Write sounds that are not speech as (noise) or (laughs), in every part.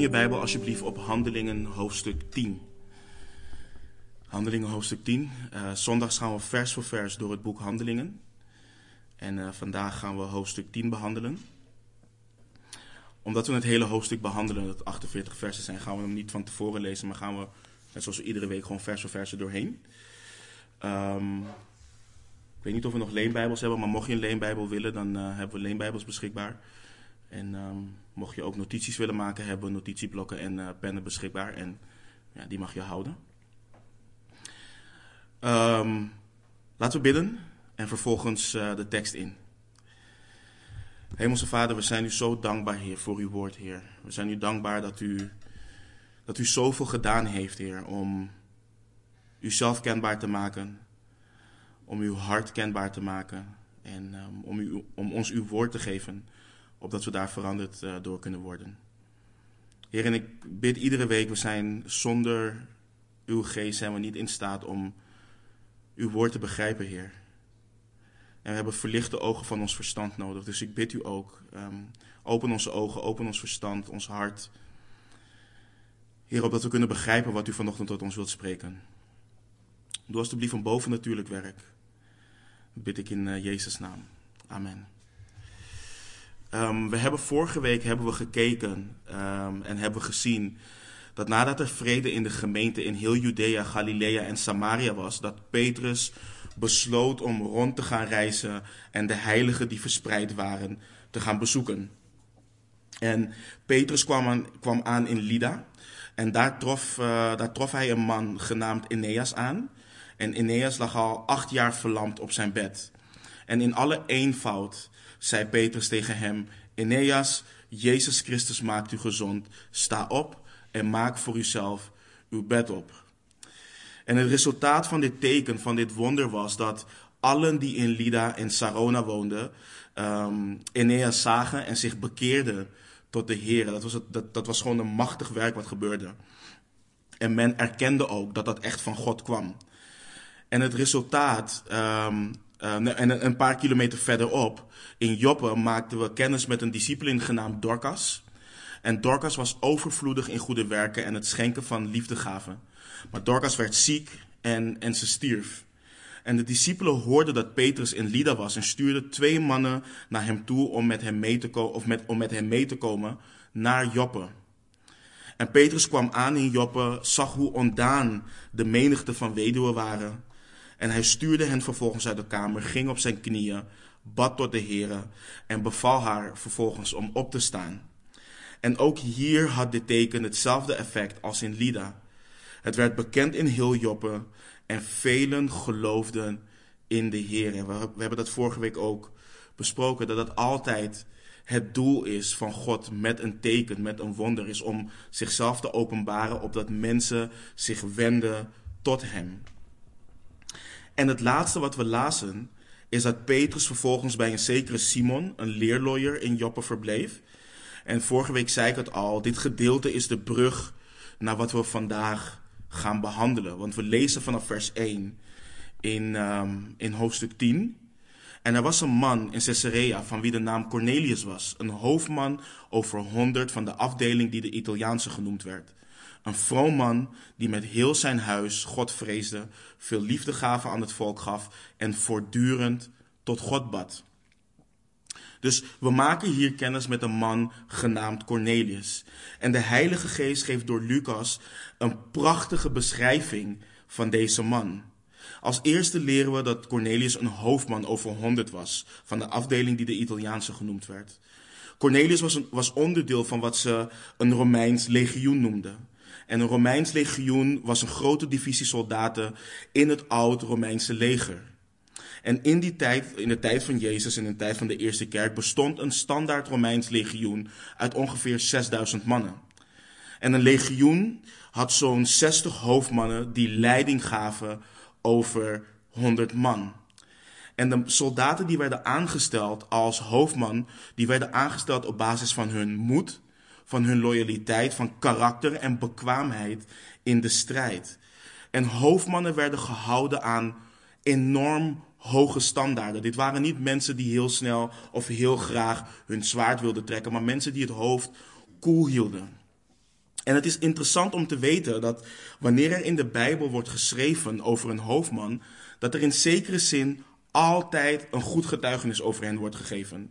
Je Bijbel alsjeblieft op Handelingen hoofdstuk 10. Handelingen hoofdstuk 10. Uh, zondags gaan we vers voor vers door het boek Handelingen. En uh, vandaag gaan we hoofdstuk 10 behandelen. Omdat we het hele hoofdstuk behandelen, dat 48 versen zijn, gaan we hem niet van tevoren lezen, maar gaan we, net zoals we iedere week, gewoon vers voor vers doorheen. Um, ik weet niet of we nog leenbijbels hebben, maar mocht je een leenbijbel willen, dan uh, hebben we leenbijbels beschikbaar. En um, mocht je ook notities willen maken, hebben we notitieblokken en uh, pennen beschikbaar. En ja, die mag je houden. Um, laten we bidden en vervolgens uh, de tekst in. Hemelse Vader, we zijn u zo dankbaar, Heer, voor uw woord, Heer. We zijn u dankbaar dat u, dat u zoveel gedaan heeft, Heer, om uzelf kenbaar te maken, om uw hart kenbaar te maken en um, om, u, om ons uw woord te geven opdat we daar veranderd uh, door kunnen worden. Heer, en ik bid iedere week, we zijn zonder uw geest zijn we niet in staat om uw woord te begrijpen, Heer. En we hebben verlichte ogen van ons verstand nodig. Dus ik bid u ook, um, open onze ogen, open ons verstand, ons hart. Heer, opdat we kunnen begrijpen wat u vanochtend tot ons wilt spreken. Doe alstublieft een bovennatuurlijk werk. Bid ik in uh, Jezus' naam. Amen. Um, we hebben vorige week hebben we gekeken um, en hebben gezien dat nadat er vrede in de gemeente in heel Judea, Galilea en Samaria was, dat Petrus besloot om rond te gaan reizen en de heiligen die verspreid waren te gaan bezoeken. En Petrus kwam aan, kwam aan in Lida en daar trof, uh, daar trof hij een man genaamd Eneas aan. En Eneas lag al acht jaar verlamd op zijn bed. En in alle eenvoud zei Petrus tegen hem: Eneas, Jezus Christus maakt u gezond. Sta op en maak voor uzelf uw bed op. En het resultaat van dit teken, van dit wonder, was dat allen die in Lida en Sarona woonden, um, Eneas zagen en zich bekeerden tot de Heer. Dat was, het, dat, dat was gewoon een machtig werk wat gebeurde. En men erkende ook dat dat echt van God kwam. En het resultaat um, uh, en een paar kilometer verderop, in Joppe, maakten we kennis met een discipelin genaamd Dorcas. En Dorcas was overvloedig in goede werken en het schenken van liefdegaven. Maar Dorcas werd ziek en, en ze stierf. En de discipelen hoorden dat Petrus in Lida was en stuurden twee mannen naar hem toe om met hem mee te, of met, om met hem mee te komen naar Joppe. En Petrus kwam aan in Joppe, zag hoe ondaan de menigte van weduwen waren en hij stuurde hen vervolgens uit de kamer, ging op zijn knieën, bad tot de Heer en beval haar vervolgens om op te staan. En ook hier had dit teken hetzelfde effect als in Lida. Het werd bekend in heel Joppe en velen geloofden in de Heer. En we, we hebben dat vorige week ook besproken, dat het altijd het doel is van God met een teken, met een wonder, is om zichzelf te openbaren, opdat mensen zich wenden tot Hem. En het laatste wat we lazen is dat Petrus vervolgens bij een zekere Simon, een leerlooier in Joppe, verbleef. En vorige week zei ik het al, dit gedeelte is de brug naar wat we vandaag gaan behandelen. Want we lezen vanaf vers 1 in, um, in hoofdstuk 10. En er was een man in Caesarea van wie de naam Cornelius was, een hoofdman over honderd van de afdeling die de Italiaanse genoemd werd. Een vroom man die met heel zijn huis God vreesde, veel liefdegaven aan het volk gaf en voortdurend tot God bad. Dus we maken hier kennis met een man genaamd Cornelius. En de Heilige Geest geeft door Lucas een prachtige beschrijving van deze man. Als eerste leren we dat Cornelius een hoofdman over honderd was, van de afdeling die de Italiaanse genoemd werd. Cornelius was, was onderdeel van wat ze een Romeins legioen noemden. En een Romeins legioen was een grote divisie soldaten in het oud-Romeinse leger. En in die tijd, in de tijd van Jezus en in de tijd van de eerste kerk, bestond een standaard Romeins legioen uit ongeveer 6000 mannen. En een legioen had zo'n 60 hoofdmannen die leiding gaven over 100 man. En de soldaten die werden aangesteld als hoofdman, die werden aangesteld op basis van hun moed, van hun loyaliteit, van karakter en bekwaamheid in de strijd. En hoofdmannen werden gehouden aan enorm hoge standaarden. Dit waren niet mensen die heel snel of heel graag hun zwaard wilden trekken, maar mensen die het hoofd koel hielden. En het is interessant om te weten dat wanneer er in de Bijbel wordt geschreven over een hoofdman, dat er in zekere zin altijd een goed getuigenis over hen wordt gegeven.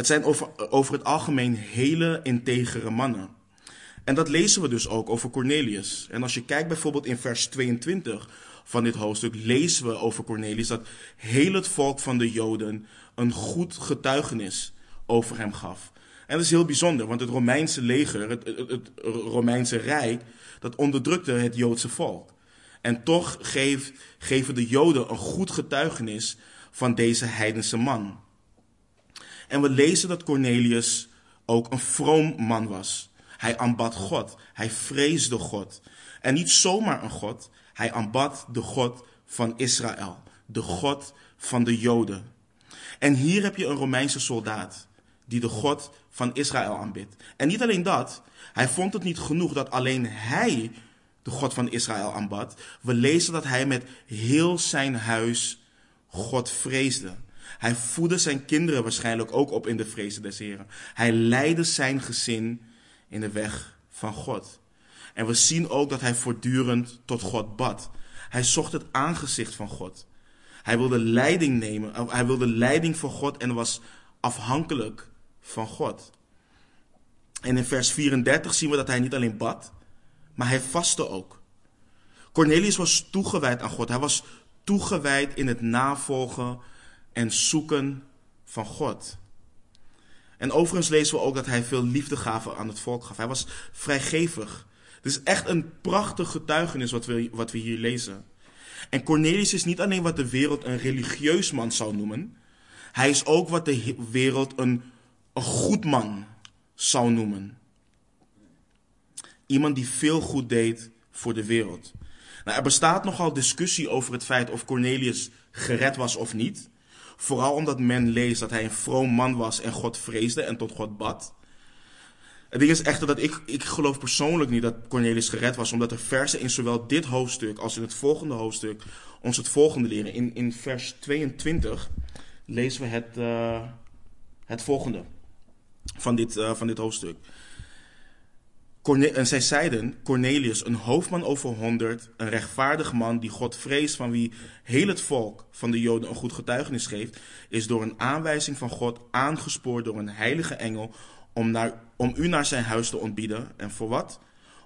Het zijn over, over het algemeen hele integere mannen. En dat lezen we dus ook over Cornelius. En als je kijkt bijvoorbeeld in vers 22 van dit hoofdstuk, lezen we over Cornelius dat heel het volk van de Joden een goed getuigenis over hem gaf. En dat is heel bijzonder, want het Romeinse leger, het, het, Romeinse Rijk, dat onderdrukte het Joodse volk. En toch geven de Joden een goed getuigenis van deze heidense man. En we lezen dat Cornelius ook een vroom man was. Hij aanbad God. Hij vreesde God. En niet zomaar een God. Hij aanbad de God van Israël. De God van de Joden. En hier heb je een Romeinse soldaat die de God van Israël aanbidt. En niet alleen dat, hij vond het niet genoeg dat alleen hij de God van Israël aanbad. We lezen dat hij met heel zijn huis God vreesde. Hij voedde zijn kinderen waarschijnlijk ook op in de vrezen des Heren. Hij leidde zijn gezin in de weg van God. En we zien ook dat hij voortdurend tot God bad. Hij zocht het aangezicht van God. Hij wilde leiding nemen. Hij wilde leiding van God en was afhankelijk van God. En in vers 34 zien we dat hij niet alleen bad, maar hij vastte ook. Cornelius was toegewijd aan God. Hij was toegewijd in het navolgen en zoeken van God. En overigens lezen we ook dat hij veel liefdegaven aan het volk gaf. Hij was vrijgevig. Het is echt een prachtig getuigenis wat we, wat we hier lezen. En Cornelius is niet alleen wat de wereld een religieus man zou noemen. Hij is ook wat de wereld een, een goed man zou noemen. Iemand die veel goed deed voor de wereld. Nou, er bestaat nogal discussie over het feit of Cornelius gered was of niet. Vooral omdat men leest dat hij een vroom man was en God vreesde en tot God bad. Het ding is echter dat ik, ik geloof persoonlijk niet dat Cornelius gered was, omdat er versen in zowel dit hoofdstuk als in het volgende hoofdstuk ons het volgende leren. In, in vers 22 lezen we het, uh, het volgende van dit, uh, van dit hoofdstuk. En zij zeiden, Cornelius, een hoofdman over honderd, een rechtvaardig man die God vreest, van wie heel het volk van de Joden een goed getuigenis geeft, is door een aanwijzing van God aangespoord door een heilige engel om, naar, om u naar zijn huis te ontbieden. En voor wat?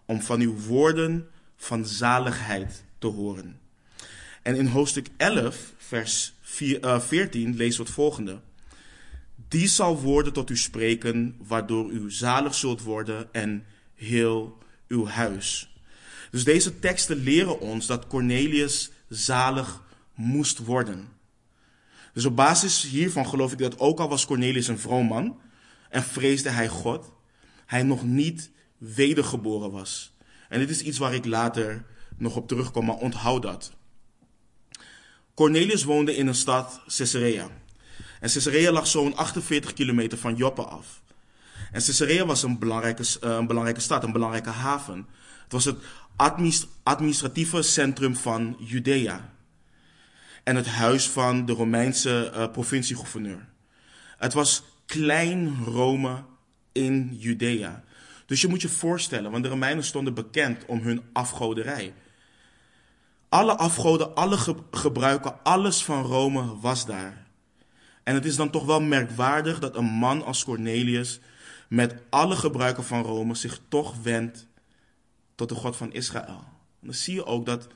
Om van uw woorden van zaligheid te horen. En in hoofdstuk 11, vers 4, uh, 14, lezen we het volgende. Die zal woorden tot u spreken, waardoor u zalig zult worden en heel uw huis. Dus deze teksten leren ons dat Cornelius zalig moest worden. Dus op basis hiervan geloof ik dat ook al was Cornelius een vroom man en vreesde hij God, hij nog niet wedergeboren was. En dit is iets waar ik later nog op terugkom, maar onthoud dat. Cornelius woonde in een stad Caesarea. En Caesarea lag zo'n 48 kilometer van Joppe af. En Caesarea was een belangrijke, een belangrijke stad, een belangrijke haven. Het was het administratieve centrum van Judea. En het huis van de Romeinse uh, provinciegouverneur. Het was klein Rome in Judea. Dus je moet je voorstellen, want de Romeinen stonden bekend om hun afgoderij. Alle afgoden, alle gebruiken, alles van Rome was daar. En het is dan toch wel merkwaardig dat een man als Cornelius met alle gebruiken van Rome zich toch wendt tot de God van Israël. En dan zie je ook dat,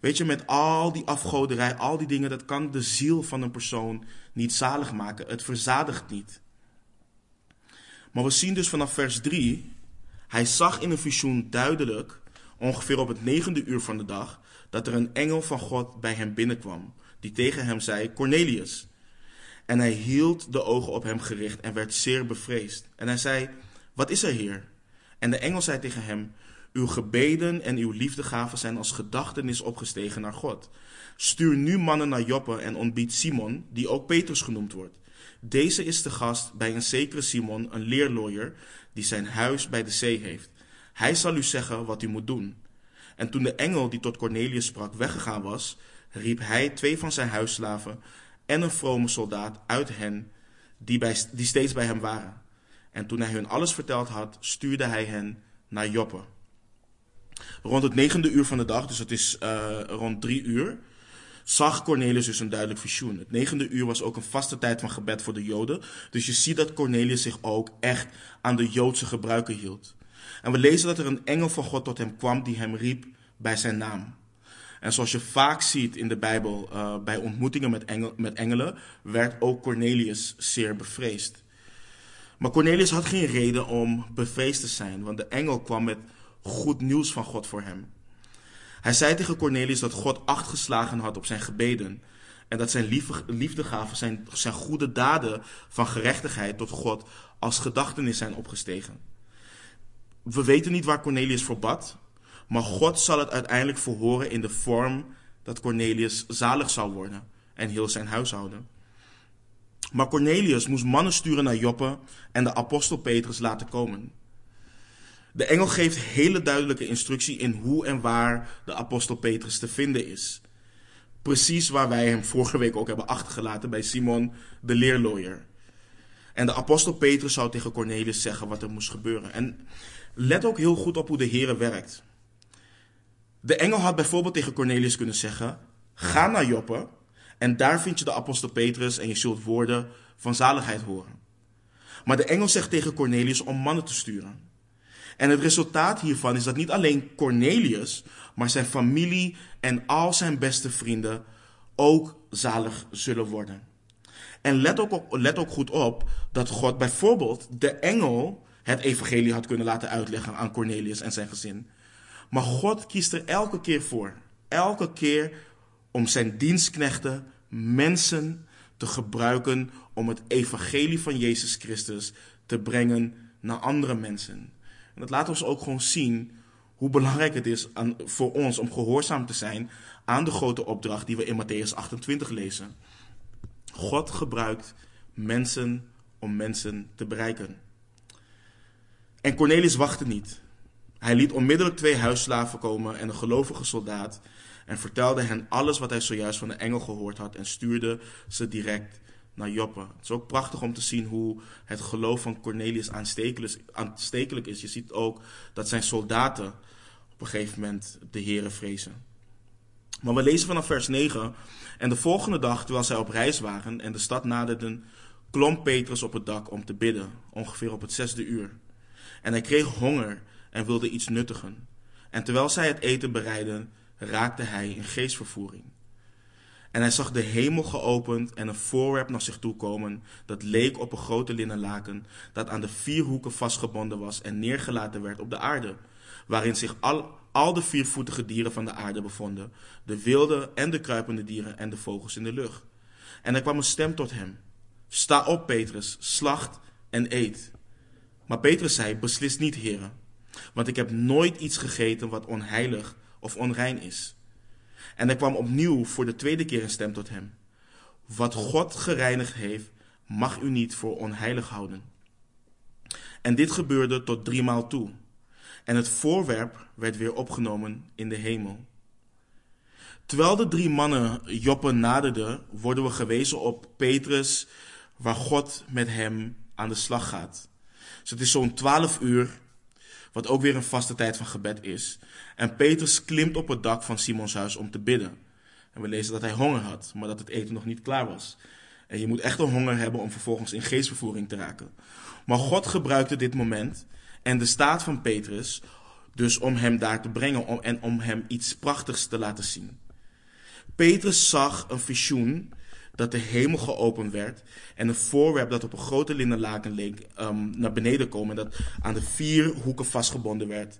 weet je, met al die afgoderij, al die dingen, dat kan de ziel van een persoon niet zalig maken. Het verzadigt niet. Maar we zien dus vanaf vers 3, hij zag in een visioen duidelijk, ongeveer op het negende uur van de dag, dat er een engel van God bij hem binnenkwam, die tegen hem zei, Cornelius. En hij hield de ogen op hem gericht en werd zeer bevreesd. En hij zei, wat is er hier? En de engel zei tegen hem, uw gebeden en uw liefdegaven zijn als gedachtenis opgestegen naar God. Stuur nu mannen naar Joppe en ontbied Simon, die ook Petrus genoemd wordt. Deze is de gast bij een zekere Simon, een leerlooier, die zijn huis bij de zee heeft. Hij zal u zeggen wat u moet doen. En toen de engel die tot Cornelius sprak weggegaan was, riep hij twee van zijn huisslaven en een vrome soldaat uit hen die, bij, die steeds bij hem waren. En toen hij hun alles verteld had, stuurde hij hen naar Joppe. Rond het negende uur van de dag, dus het is uh, rond drie uur, zag Cornelius dus een duidelijk visioen. Het negende uur was ook een vaste tijd van gebed voor de Joden. Dus je ziet dat Cornelius zich ook echt aan de Joodse gebruiken hield. En we lezen dat er een engel van God tot hem kwam die hem riep bij zijn naam. En zoals je vaak ziet in de Bijbel, uh, bij ontmoetingen met, engel, met engelen, werd ook Cornelius zeer bevreesd. Maar Cornelius had geen reden om bevreesd te zijn, want de engel kwam met goed nieuws van God voor hem. Hij zei tegen Cornelius dat God acht geslagen had op zijn gebeden. En dat zijn liefde, liefdegaven, zijn, zijn goede daden van gerechtigheid tot God als gedachtenis zijn opgestegen. We weten niet waar Cornelius voor bad, maar God zal het uiteindelijk verhoren in de vorm dat Cornelius zalig zou worden en heel zijn huishouden. Maar Cornelius moest mannen sturen naar Joppe en de apostel Petrus laten komen. De engel geeft hele duidelijke instructie in hoe en waar de apostel Petrus te vinden is. Precies waar wij hem vorige week ook hebben achtergelaten bij Simon de leerlooier. En de apostel Petrus zou tegen Cornelius zeggen wat er moest gebeuren. En let ook heel goed op hoe de Heer werkt. De engel had bijvoorbeeld tegen Cornelius kunnen zeggen: Ga naar Joppe en daar vind je de apostel Petrus en je zult woorden van zaligheid horen. Maar de engel zegt tegen Cornelius om mannen te sturen. En het resultaat hiervan is dat niet alleen Cornelius, maar zijn familie en al zijn beste vrienden ook zalig zullen worden. En let ook, let ook goed op dat God bijvoorbeeld de engel het evangelie had kunnen laten uitleggen aan Cornelius en zijn gezin. Maar God kiest er elke keer voor, elke keer om zijn dienstknechten, mensen te gebruiken om het evangelie van Jezus Christus te brengen naar andere mensen. En dat laat ons ook gewoon zien hoe belangrijk het is aan, voor ons om gehoorzaam te zijn aan de grote opdracht die we in Matthäus 28 lezen. God gebruikt mensen om mensen te bereiken. En Cornelius wachtte niet. Hij liet onmiddellijk twee huisslaven komen en een gelovige soldaat en vertelde hen alles wat hij zojuist van de engel gehoord had en stuurde ze direct naar Joppe. Het is ook prachtig om te zien hoe het geloof van Cornelius aanstekelijk is. Je ziet ook dat zijn soldaten op een gegeven moment de Here vrezen. Maar we lezen vanaf vers 9. En de volgende dag, terwijl zij op reis waren en de stad naderden, klom Petrus op het dak om te bidden, ongeveer op het zesde uur. En hij kreeg honger en wilde iets nuttigen. En terwijl zij het eten bereidden, raakte hij in geestvervoering. En hij zag de hemel geopend en een voorwerp naar zich toe komen, dat leek op een grote linnen laken, dat aan de vier hoeken vastgebonden was en neergelaten werd op de aarde, waarin zich al, al de viervoetige dieren van de aarde bevonden, de wilde en de kruipende dieren en de vogels in de lucht. En er kwam een stem tot hem: Sta op, Petrus, slacht en eet. Maar Petrus zei: Beslist niet, heren, want ik heb nooit iets gegeten wat onheilig of onrein is. En er kwam opnieuw voor de tweede keer een stem tot hem. Wat God gereinigd heeft, mag u niet voor onheilig houden. En dit gebeurde tot driemaal toe. En het voorwerp werd weer opgenomen in de hemel. Terwijl de drie mannen Joppe naderden, worden we gewezen op Petrus, waar God met hem aan de slag gaat. Dus het is zo'n twaalf uur wat ook weer een vaste tijd van gebed is. En Petrus klimt op het dak van Simons huis om te bidden. En we lezen dat hij honger had, maar dat het eten nog niet klaar was. En je moet echt een honger hebben om vervolgens in geestvervoering te raken. Maar God gebruikte dit moment en de staat van Petrus dus om hem daar te brengen en om hem iets prachtigs te laten zien. Petrus zag een visioen dat de hemel geopend werd en een voorwerp dat op een grote linnen laken leek um, naar beneden komen. Dat aan de vier hoeken vastgebonden werd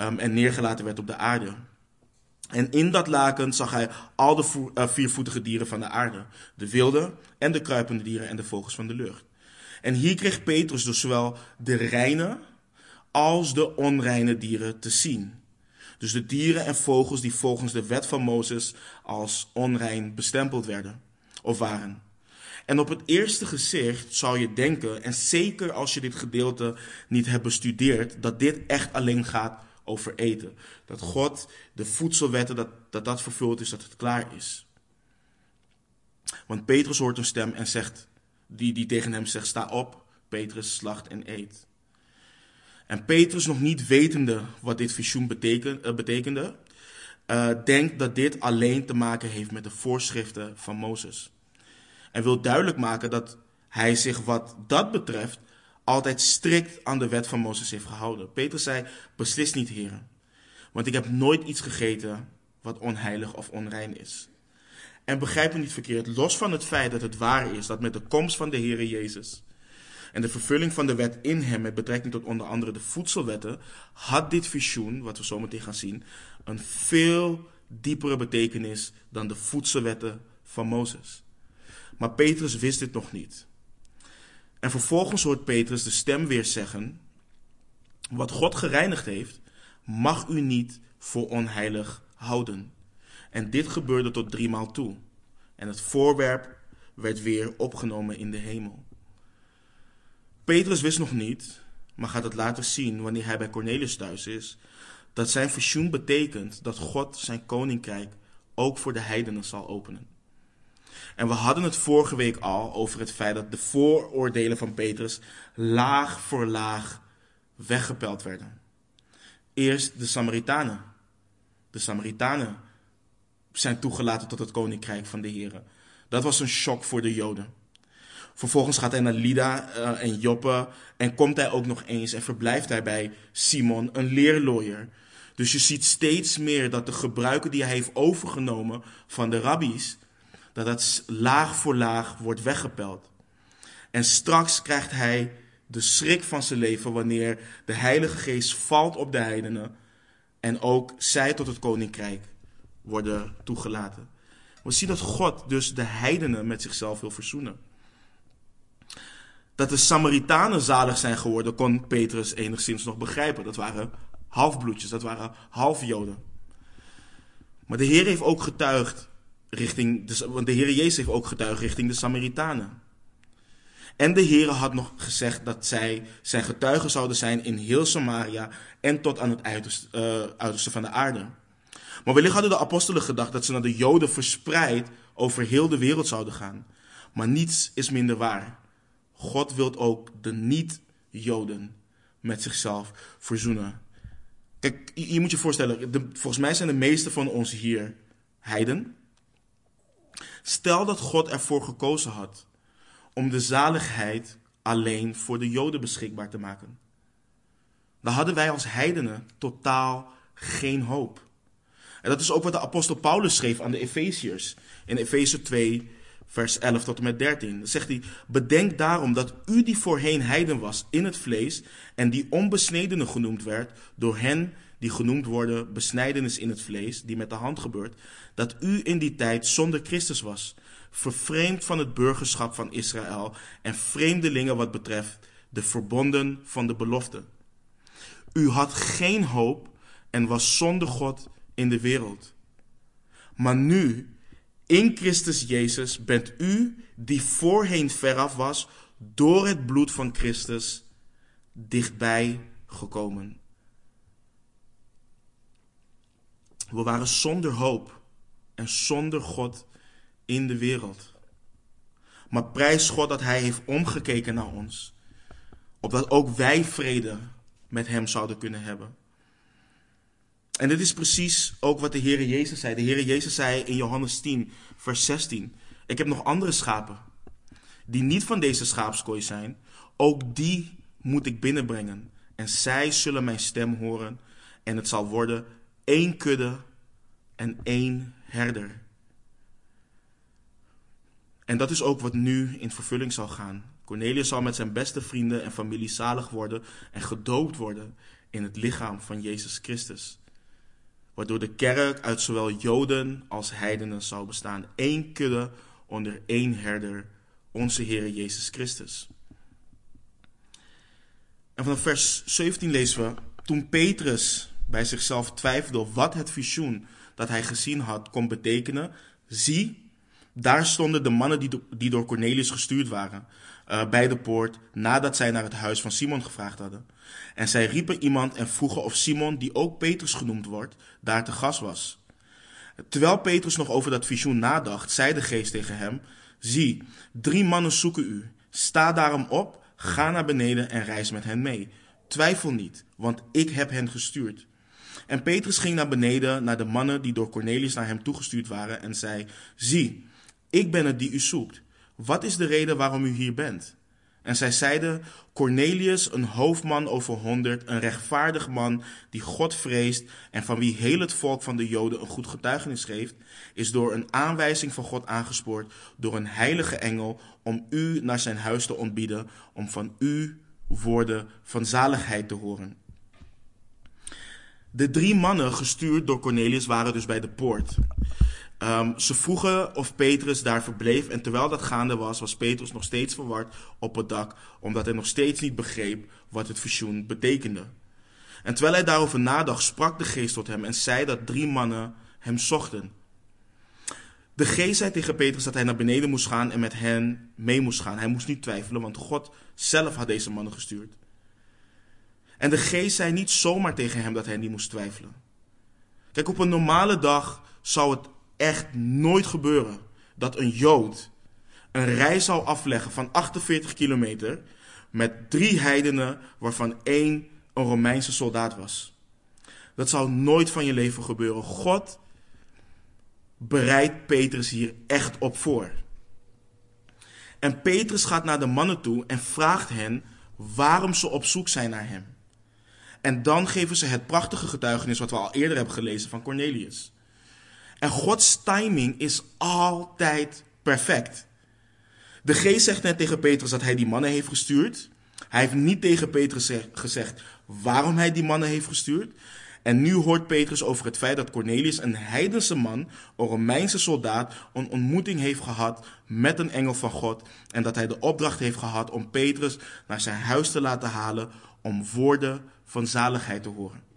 um, en neergelaten werd op de aarde. En in dat laken zag hij al de uh, viervoetige dieren van de aarde. De wilde en de kruipende dieren en de vogels van de lucht. En hier kreeg Petrus dus zowel de reine als de onreine dieren te zien. Dus de dieren en vogels die volgens de wet van Mozes als onrein bestempeld werden of waren. En op het eerste gezicht zou je denken, en zeker als je dit gedeelte niet hebt bestudeerd, dat dit echt alleen gaat over eten. Dat God de voedselwetten, dat dat, dat vervuld is, dat het klaar is. Want Petrus hoort een stem en zegt, die, die tegen hem zegt, sta op, Petrus, slacht en eet. En Petrus, nog niet wetende wat dit visioen uh, betekende, uh, denkt dat dit alleen te maken heeft met de voorschriften van Mozes. En wil duidelijk maken dat hij zich wat dat betreft altijd strikt aan de wet van Mozes heeft gehouden. Petrus zei, beslist niet heren, want ik heb nooit iets gegeten wat onheilig of onrein is. En begrijp me niet verkeerd, los van het feit dat het waar is dat met de komst van de Heere Jezus en de vervulling van de wet in hem met betrekking tot onder andere de voedselwetten, had dit visioen, wat we zo meteen gaan zien, een veel diepere betekenis dan de voedselwetten van Mozes. Maar Petrus wist dit nog niet. En vervolgens hoort Petrus de stem weer zeggen: Wat God gereinigd heeft, mag u niet voor onheilig houden. En dit gebeurde tot driemaal toe. En het voorwerp werd weer opgenomen in de hemel. Petrus wist nog niet, maar gaat het later zien wanneer hij bij Cornelius thuis is, dat zijn visioen betekent dat God zijn koninkrijk ook voor de heidenen zal openen. En we hadden het vorige week al over het feit dat de vooroordelen van Petrus laag voor laag weggepeld werden. Eerst de Samaritanen. De Samaritanen zijn toegelaten tot het koninkrijk van de Heer. Dat was een shock voor de Joden. Vervolgens gaat hij naar Lida uh, en Joppe en komt hij ook nog eens en verblijft hij bij Simon, een leerlooier. Dus je ziet steeds meer dat de gebruiken die hij heeft overgenomen van de rabbies, dat dat laag voor laag wordt weggepeld. En straks krijgt hij de schrik van zijn leven wanneer de Heilige Geest valt op de heidenen en ook zij tot het koninkrijk worden toegelaten. We zien dat God dus de heidenen met zichzelf wil verzoenen. Dat de Samaritanen zalig zijn geworden, kon Petrus enigszins nog begrijpen. Dat waren halfbloedjes, dat waren halfjoden. Maar de Heer heeft ook getuigd richting, de, want de Heer Jezus heeft ook getuigd richting de Samaritanen. En de Heer had nog gezegd dat zij zijn getuigen zouden zijn in heel Samaria en tot aan het uiterste, uiterste van de aarde. Maar wellicht hadden de apostelen gedacht dat ze naar de Joden verspreid over heel de wereld zouden gaan. Maar niets is minder waar. God wil ook de niet-Joden met zichzelf verzoenen. Kijk, je moet je voorstellen, volgens mij zijn de meeste van ons hier heiden. Stel dat God ervoor gekozen had om de zaligheid alleen voor de Joden beschikbaar te maken. Dan hadden wij als heidenen totaal geen hoop. En dat is ook wat de apostel Paulus schreef aan de Efeziërs. In Efeze 2, vers 11 tot en met 13. Dan zegt hij, bedenk daarom dat u die voorheen heiden was in het vlees en die onbesnedene genoemd werd door hen die genoemd worden besnijdenis in het vlees, die met de hand gebeurt, dat u in die tijd zonder Christus was, vervreemd van het burgerschap van Israël en vreemdelingen wat betreft de verbonden van de belofte. U had geen hoop en was zonder God in de wereld. Maar nu, in Christus Jezus, bent u, die voorheen veraf was, door het bloed van Christus dichtbij gekomen. We waren zonder hoop en zonder God in de wereld. Maar prijs God dat Hij heeft omgekeken naar ons, opdat ook wij vrede met Hem zouden kunnen hebben. En dit is precies ook wat de Heer Jezus zei. De Heer Jezus zei in Johannes 10, vers 16: Ik heb nog andere schapen, die niet van deze schaapskooi zijn. Ook die moet ik binnenbrengen. En zij zullen mijn stem horen. En het zal worden één kudde en één herder. En dat is ook wat nu in vervulling zal gaan. Cornelius zal met zijn beste vrienden en familie zalig worden en gedoopt worden in het lichaam van Jezus Christus. Waardoor de kerk uit zowel Joden als heidenen zal bestaan. Eén kudde onder één herder, onze Heer Jezus Christus. En vanaf vers 17 lezen we: Toen Petrus bij zichzelf twijfelde wat het visioen dat hij gezien had kon betekenen, zie, daar stonden de mannen die, die door Cornelius gestuurd waren, uh, bij de poort, nadat zij naar het huis van Simon gevraagd hadden. En zij riepen iemand en vroegen of Simon, die ook Petrus genoemd wordt, daar te gast was. Terwijl Petrus nog over dat visioen nadacht, zei de geest tegen hem: Zie, drie mannen zoeken u. Sta daarom op, ga naar beneden en reis met hen mee. twijfel niet, want ik heb hen gestuurd. En Petrus ging naar beneden naar de mannen die door Cornelius naar hem toegestuurd waren en zei: Zie, ik ben het die u zoekt. Wat is de reden waarom u hier bent? En zij zeiden: Cornelius, een hoofdman over honderd, een rechtvaardig man die God vreest en van wie heel het volk van de Joden een goed getuigenis geeft, is door een aanwijzing van God aangespoord door een heilige engel om u naar zijn huis te ontbieden, om van u woorden van zaligheid te horen. De drie mannen gestuurd door Cornelius waren dus bij de poort. Um, ze vroegen of Petrus daar verbleef en terwijl dat gaande was, was Petrus nog steeds verward op het dak, omdat hij nog steeds niet begreep wat het visioen betekende. En terwijl hij daarover nadacht, sprak de geest tot hem en zei dat drie mannen hem zochten. De geest zei tegen Petrus dat hij naar beneden moest gaan en met hen mee moest gaan. Hij moest niet twijfelen, want God zelf had deze mannen gestuurd. En de geest zei niet zomaar tegen hem dat hij niet moest twijfelen. Kijk, op een normale dag zou het echt nooit gebeuren dat een Jood een reis zou afleggen van 48 kilometer met drie heidenen waarvan één een Romeinse soldaat was. Dat zou nooit van je leven gebeuren. God bereidt Petrus hier echt op voor. En Petrus gaat naar de mannen toe en vraagt hen waarom ze op zoek zijn naar hem. En dan geven ze het prachtige getuigenis wat we al eerder hebben gelezen van Cornelius. En Gods timing is altijd perfect. De geest zegt net tegen Petrus dat hij die mannen heeft gestuurd. Hij heeft niet tegen Petrus gezegd waarom hij die mannen heeft gestuurd. En nu hoort Petrus over het feit dat Cornelius, een heidense man, een Romeinse soldaat, een ontmoeting heeft gehad met een engel van God. En dat hij de opdracht heeft gehad om Petrus naar zijn huis te laten halen om woorden van zaligheid te horen.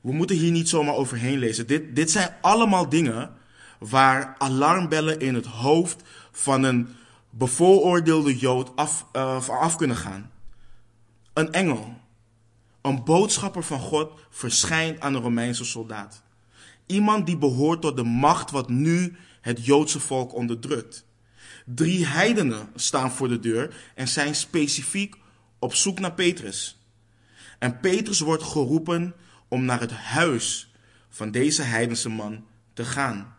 We moeten hier niet zomaar overheen lezen. Dit, dit zijn allemaal dingen waar alarmbellen in het hoofd van een bevooroordeelde Jood af, uh, af kunnen gaan. Een engel, een boodschapper van God, verschijnt aan een Romeinse soldaat. Iemand die behoort tot de macht wat nu het Joodse volk onderdrukt. Drie heidenen staan voor de deur en zijn specifiek op zoek naar Petrus. En Petrus wordt geroepen om naar het huis van deze heidense man te gaan.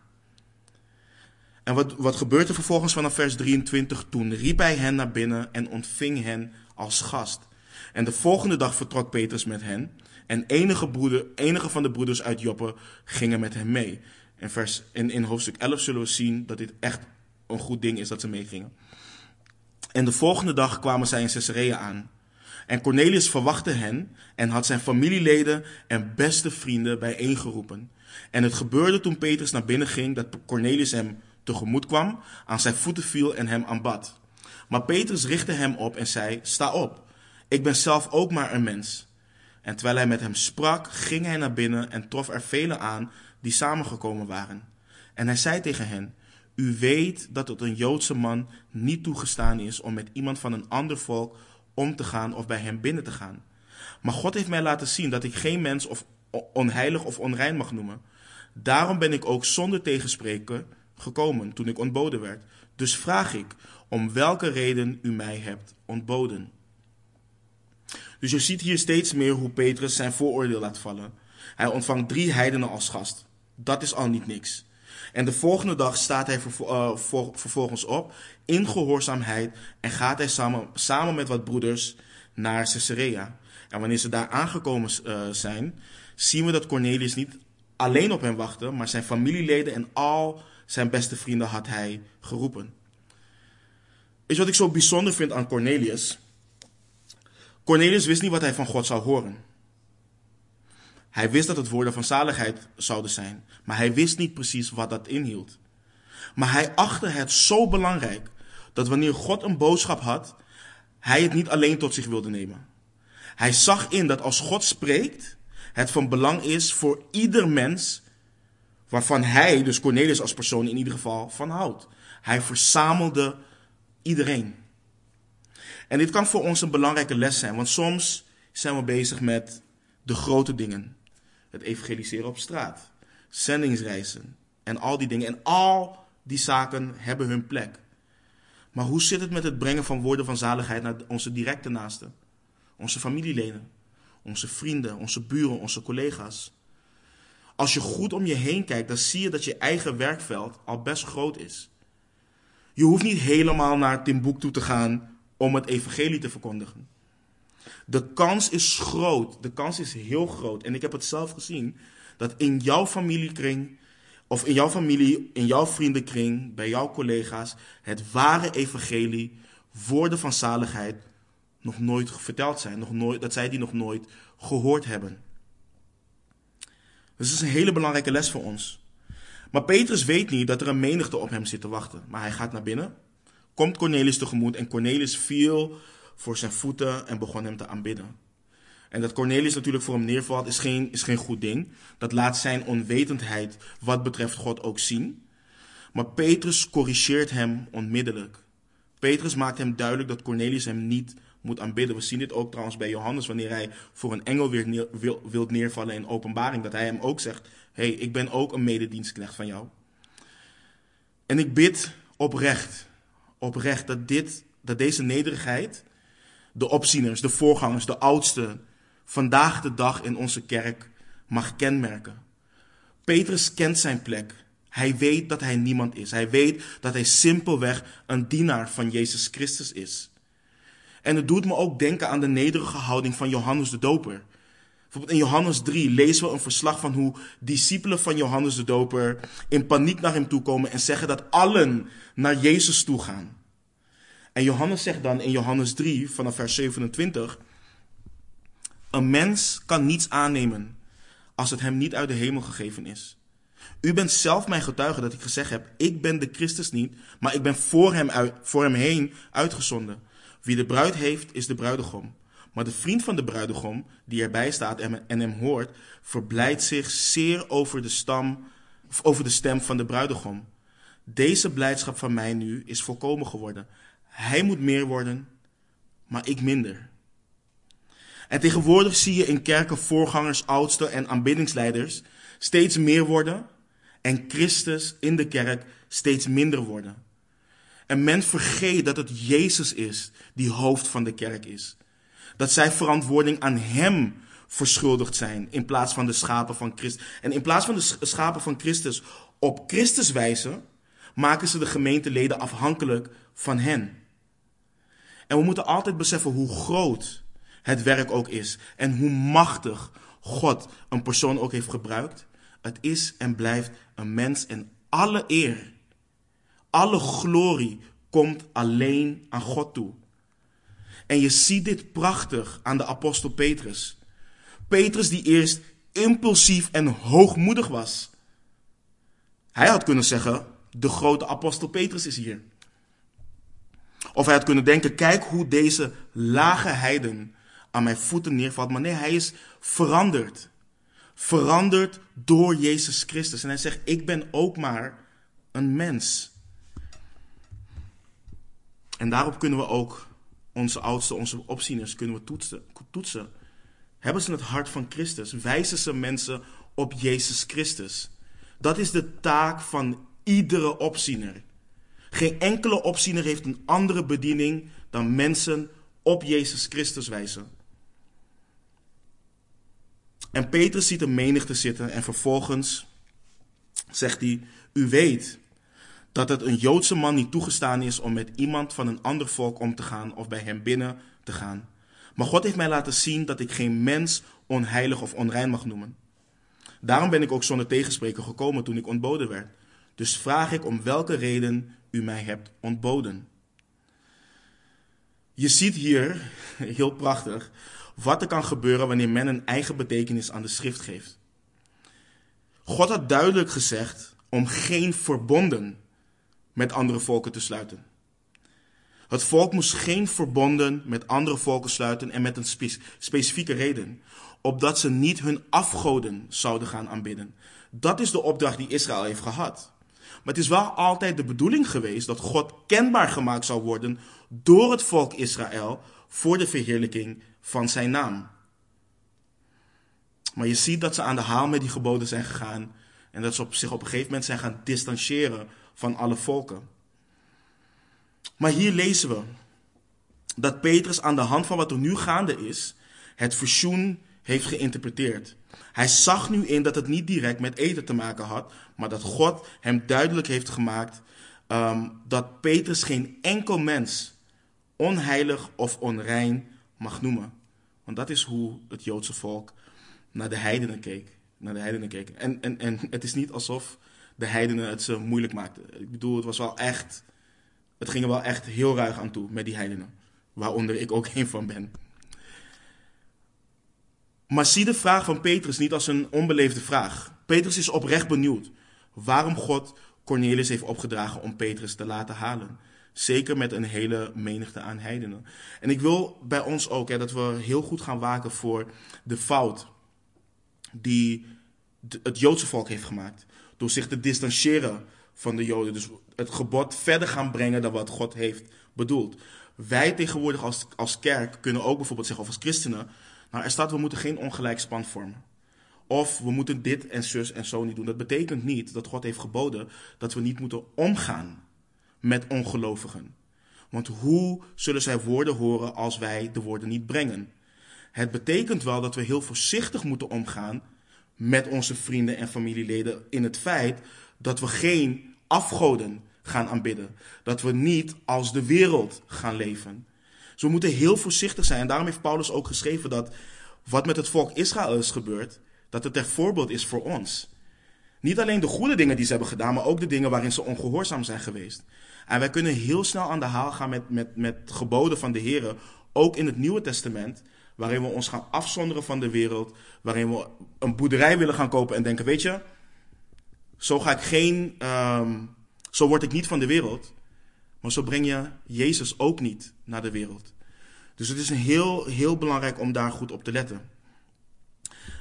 En wat, wat gebeurt er vervolgens vanaf vers 23? Toen riep hij hen naar binnen en ontving hen als gast. En de volgende dag vertrok Petrus met hen. En enige, broeder, enige van de broeders uit Joppe gingen met hem mee. In, vers, in, in hoofdstuk 11 zullen we zien dat dit echt een goed ding is dat ze meegingen. En de volgende dag kwamen zij in Caesarea aan. En Cornelius verwachtte hen en had zijn familieleden en beste vrienden bijeengeroepen. En het gebeurde toen Petrus naar binnen ging dat Cornelius hem tegemoet kwam, aan zijn voeten viel en hem aanbad. Maar Petrus richtte hem op en zei: Sta op, ik ben zelf ook maar een mens. En terwijl hij met hem sprak, ging hij naar binnen en trof er velen aan die samengekomen waren. En hij zei tegen hen: U weet dat het een Joodse man niet toegestaan is om met iemand van een ander volk om te gaan of bij hem binnen te gaan. Maar God heeft mij laten zien dat ik geen mens of onheilig of onrein mag noemen. Daarom ben ik ook zonder tegenspreken gekomen toen ik ontboden werd. Dus vraag ik om welke reden u mij hebt ontboden. Dus je ziet hier steeds meer hoe Petrus zijn vooroordeel laat vallen. Hij ontvangt drie heidenen als gast. Dat is al niet niks. En de volgende dag staat hij uh, vervolgens op in gehoorzaamheid en gaat hij samen, met wat broeders naar Caesarea. En wanneer ze daar aangekomen uh, zijn, zien we dat Cornelius niet alleen op hem wachtte, maar zijn familieleden en al zijn beste vrienden had hij geroepen. Je wat ik zo bijzonder vind aan Cornelius? Cornelius wist niet wat hij van God zou horen. Hij wist dat het woorden van zaligheid zouden zijn, maar hij wist niet precies wat dat inhield. Maar hij achtte het zo belangrijk dat wanneer God een boodschap had, hij het niet alleen tot zich wilde nemen. Hij zag in dat als God spreekt, het van belang is voor ieder mens waarvan hij, dus Cornelius als persoon in ieder geval, van houdt. Hij verzamelde iedereen. En dit kan voor ons een belangrijke les zijn, want soms zijn we bezig met de grote dingen het evangeliseren op straat, zendingsreizen en al die dingen. En al die zaken hebben hun plek. Maar hoe zit het met het brengen van woorden van zaligheid naar onze directe naasten? onze familieleden, onze vrienden, onze buren, onze collega's. Als je goed om je heen kijkt, dan zie je dat je eigen werkveld al best groot is. Je hoeft niet helemaal naar Timbuktu te gaan om het evangelie te verkondigen. De kans is groot, de kans is heel groot. En ik heb het zelf gezien, dat in jouw familiekring, of in jouw familie, in jouw vriendenkring, bij jouw collega's, het ware evangelie, woorden van zaligheid, nog nooit verteld zijn. Nog nooit, dat zij die nog nooit gehoord hebben. Dus dat is een hele belangrijke les voor ons. Maar Petrus weet niet dat er een menigte op hem zit te wachten. Maar hij gaat naar binnen, komt Cornelius tegemoet en Cornelius viel voor zijn voeten en begon hem te aanbidden. En dat Cornelius natuurlijk voor hem neervalt is geen, is geen goed ding. Dat laat zijn onwetendheid wat betreft God ook zien. Maar Petrus corrigeert hem onmiddellijk. Petrus maakt hem duidelijk dat Cornelius hem niet moet aanbidden. We zien dit ook trouwens bij Johannes wanneer hij voor een engel weer neer, wil, wilt neervallen in openbaring. Dat hij hem ook zegt, hey, ik ben ook een mededienstknecht van jou. En ik bid oprecht, oprecht dat, dit, dat deze nederigheid de opzieners, de voorgangers, de oudsten vandaag de dag in onze kerk mag kenmerken. Petrus kent zijn plek. Hij weet dat hij niemand is. Hij weet dat hij simpelweg een dienaar van Jezus Christus is. En het doet me ook denken aan de nederige houding van Johannes de Doper. Bijvoorbeeld in Johannes 3 lezen we een verslag van hoe discipelen van Johannes de Doper in paniek naar hem toe komen en zeggen dat allen naar Jezus toe gaan. En Johannes zegt dan in Johannes 3 vanaf vers 27: Een mens kan niets aannemen als het hem niet uit de hemel gegeven is. U bent zelf mijn getuige dat ik gezegd heb: Ik ben de Christus niet, maar ik ben voor hem, uit, voor hem heen uitgezonden. Wie de bruid heeft, is de bruidegom. Maar de vriend van de bruidegom, die erbij staat en, en hem hoort, verblijdt zich zeer over de, stam, over de stem van de bruidegom. Deze blijdschap van mij nu is volkomen geworden. Hij moet meer worden, maar ik minder. En tegenwoordig zie je in kerken voorgangers, oudsten en aanbiddingsleiders steeds meer worden en Christus in de kerk steeds minder worden. En men vergeet dat het Jezus is die hoofd van de kerk is. Dat zij verantwoording aan Hem verschuldigd zijn in plaats van de schapen van Christus. En in plaats van de schapen van Christus op Christus wijzen, maken ze de gemeenteleden afhankelijk van hen. En we moeten altijd beseffen hoe groot het werk ook is en hoe machtig God een persoon ook heeft gebruikt. Het is en blijft een mens en alle eer, alle glorie komt alleen aan God toe. En je ziet dit prachtig aan de apostel Petrus. Petrus die eerst impulsief en hoogmoedig was. Hij had kunnen zeggen, de grote apostel Petrus is hier. Of hij had kunnen denken, kijk hoe deze lage heiden aan mijn voeten neervalt. Maar nee, hij is veranderd. Veranderd door Jezus Christus. En hij zegt, ik ben ook maar een mens. En daarop kunnen we ook onze oudste, onze opzieners, kunnen we toetsen. toetsen. Hebben ze het hart van Christus? Wijzen ze mensen op Jezus Christus? Dat is de taak van iedere opziener. Geen enkele opziener heeft een andere bediening dan mensen op Jezus Christus wijzen. En Petrus ziet een menigte zitten en vervolgens zegt hij: U weet dat het een Joodse man niet toegestaan is om met iemand van een ander volk om te gaan of bij hem binnen te gaan. Maar God heeft mij laten zien dat ik geen mens onheilig of onrein mag noemen. Daarom ben ik ook zonder tegenspreken gekomen toen ik ontboden werd. Dus vraag ik om welke reden u mij hebt ontboden. Je ziet hier, (laughs) heel prachtig, wat er kan gebeuren wanneer men een eigen betekenis aan de schrift geeft. God had duidelijk gezegd om geen verbonden met andere volken te sluiten. Het volk moest geen verbonden met andere volken sluiten en met een specifieke reden, opdat ze niet hun afgoden zouden gaan aanbidden. Dat is de opdracht die Israël heeft gehad. Maar het is wel altijd de bedoeling geweest dat God kenbaar gemaakt zou worden door het volk Israël voor de verheerlijking van zijn naam. Maar je ziet dat ze aan de haal met die geboden zijn gegaan en dat ze op zich op een gegeven moment zijn gaan distancieren van alle volken. Maar hier lezen we dat Petrus aan de hand van wat er nu gaande is, het verzoen heeft geïnterpreteerd. Hij zag nu in dat het niet direct met eten te maken had, maar dat God hem duidelijk heeft gemaakt ehm, dat Petrus geen enkel mens onheilig of onrein mag noemen. Want dat is hoe het Joodse volk naar de heidenen keek. Naar de heidenen keek. En, en, en het is niet alsof de heidenen het ze moeilijk maakten. Ik bedoel, het was wel echt. Het ging er wel echt heel ruig aan toe met die heidenen. Waaronder ik ook (laughs) een van ben. Maar zie de vraag van Petrus niet als een onbeleefde vraag. Petrus is oprecht benieuwd waarom God Cornelius heeft opgedragen om Petrus te laten halen. Zeker met een hele menigte aan heidenen. En ik wil bij ons ook hè, dat we heel goed gaan waken voor de fout die het Joodse volk heeft gemaakt. Door zich te distancieren van de Joden. Dus het gebod verder gaan brengen dan wat God heeft bedoeld. Wij tegenwoordig als, als kerk kunnen ook bijvoorbeeld zeggen, of als christenen, nou er staat we moeten geen ongelijk span vormen. Of we moeten dit en zus en zo niet doen. Dat betekent niet dat God heeft geboden dat we niet moeten omgaan met ongelovigen. Want hoe zullen zij woorden horen als wij de woorden niet brengen? Het betekent wel dat we heel voorzichtig moeten omgaan met onze vrienden en familieleden in het feit dat we geen afgoden gaan aanbidden. Dat we niet als de wereld gaan leven. Dus we moeten heel voorzichtig zijn. En daarom heeft Paulus ook geschreven dat wat met het volk Israël is gebeurd, dat het ter voorbeeld is voor ons. Niet alleen de goede dingen die ze hebben gedaan, maar ook de dingen waarin ze ongehoorzaam zijn geweest. En wij kunnen heel snel aan de haal gaan met, met, met geboden van de Heer, ook in het Nieuwe Testament, waarin we ons gaan afzonderen van de wereld, waarin we een boerderij willen gaan kopen en denken, weet je, zo ga ik geen, um, zo word ik niet van de wereld, maar zo breng je Jezus ook niet naar de wereld. Dus het is heel, heel belangrijk om daar goed op te letten.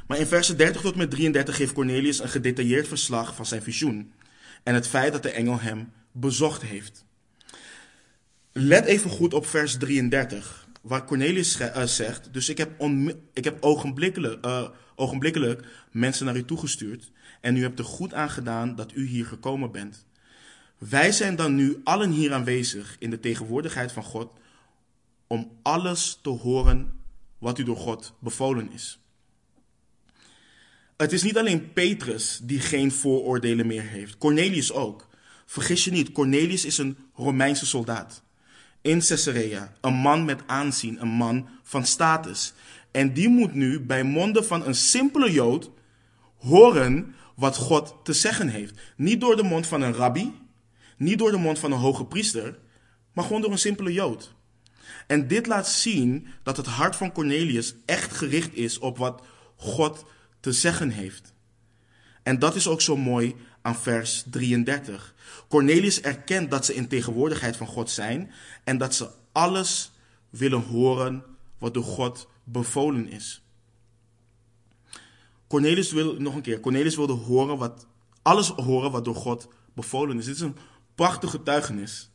Maar in versen 30 tot met 33 geeft Cornelius een gedetailleerd verslag van zijn visioen en het feit dat de engel hem bezocht heeft. Let even goed op vers 33, waar Cornelius uh, zegt: Dus ik heb, ik heb ogenblikkelijk, uh, ogenblikkelijk mensen naar u toegestuurd. En u hebt er goed aan gedaan dat u hier gekomen bent. Wij zijn dan nu allen hier aanwezig in de tegenwoordigheid van God. Om alles te horen wat u door God bevolen is. Het is niet alleen Petrus die geen vooroordelen meer heeft, Cornelius ook. Vergis je niet, Cornelius is een Romeinse soldaat. In Caesarea, een man met aanzien, een man van status. En die moet nu bij monden van een simpele Jood horen wat God te zeggen heeft. Niet door de mond van een rabbi, niet door de mond van een hoge priester, maar gewoon door een simpele Jood. En dit laat zien dat het hart van Cornelius echt gericht is op wat God te zeggen heeft. En dat is ook zo mooi aan vers 33. Cornelius erkent dat ze in tegenwoordigheid van God zijn en dat ze alles willen horen wat door God bevolen is. Cornelius wil, nog een keer, Cornelius wilde horen wat, alles horen wat door God bevolen is. Dit is een prachtige getuigenis.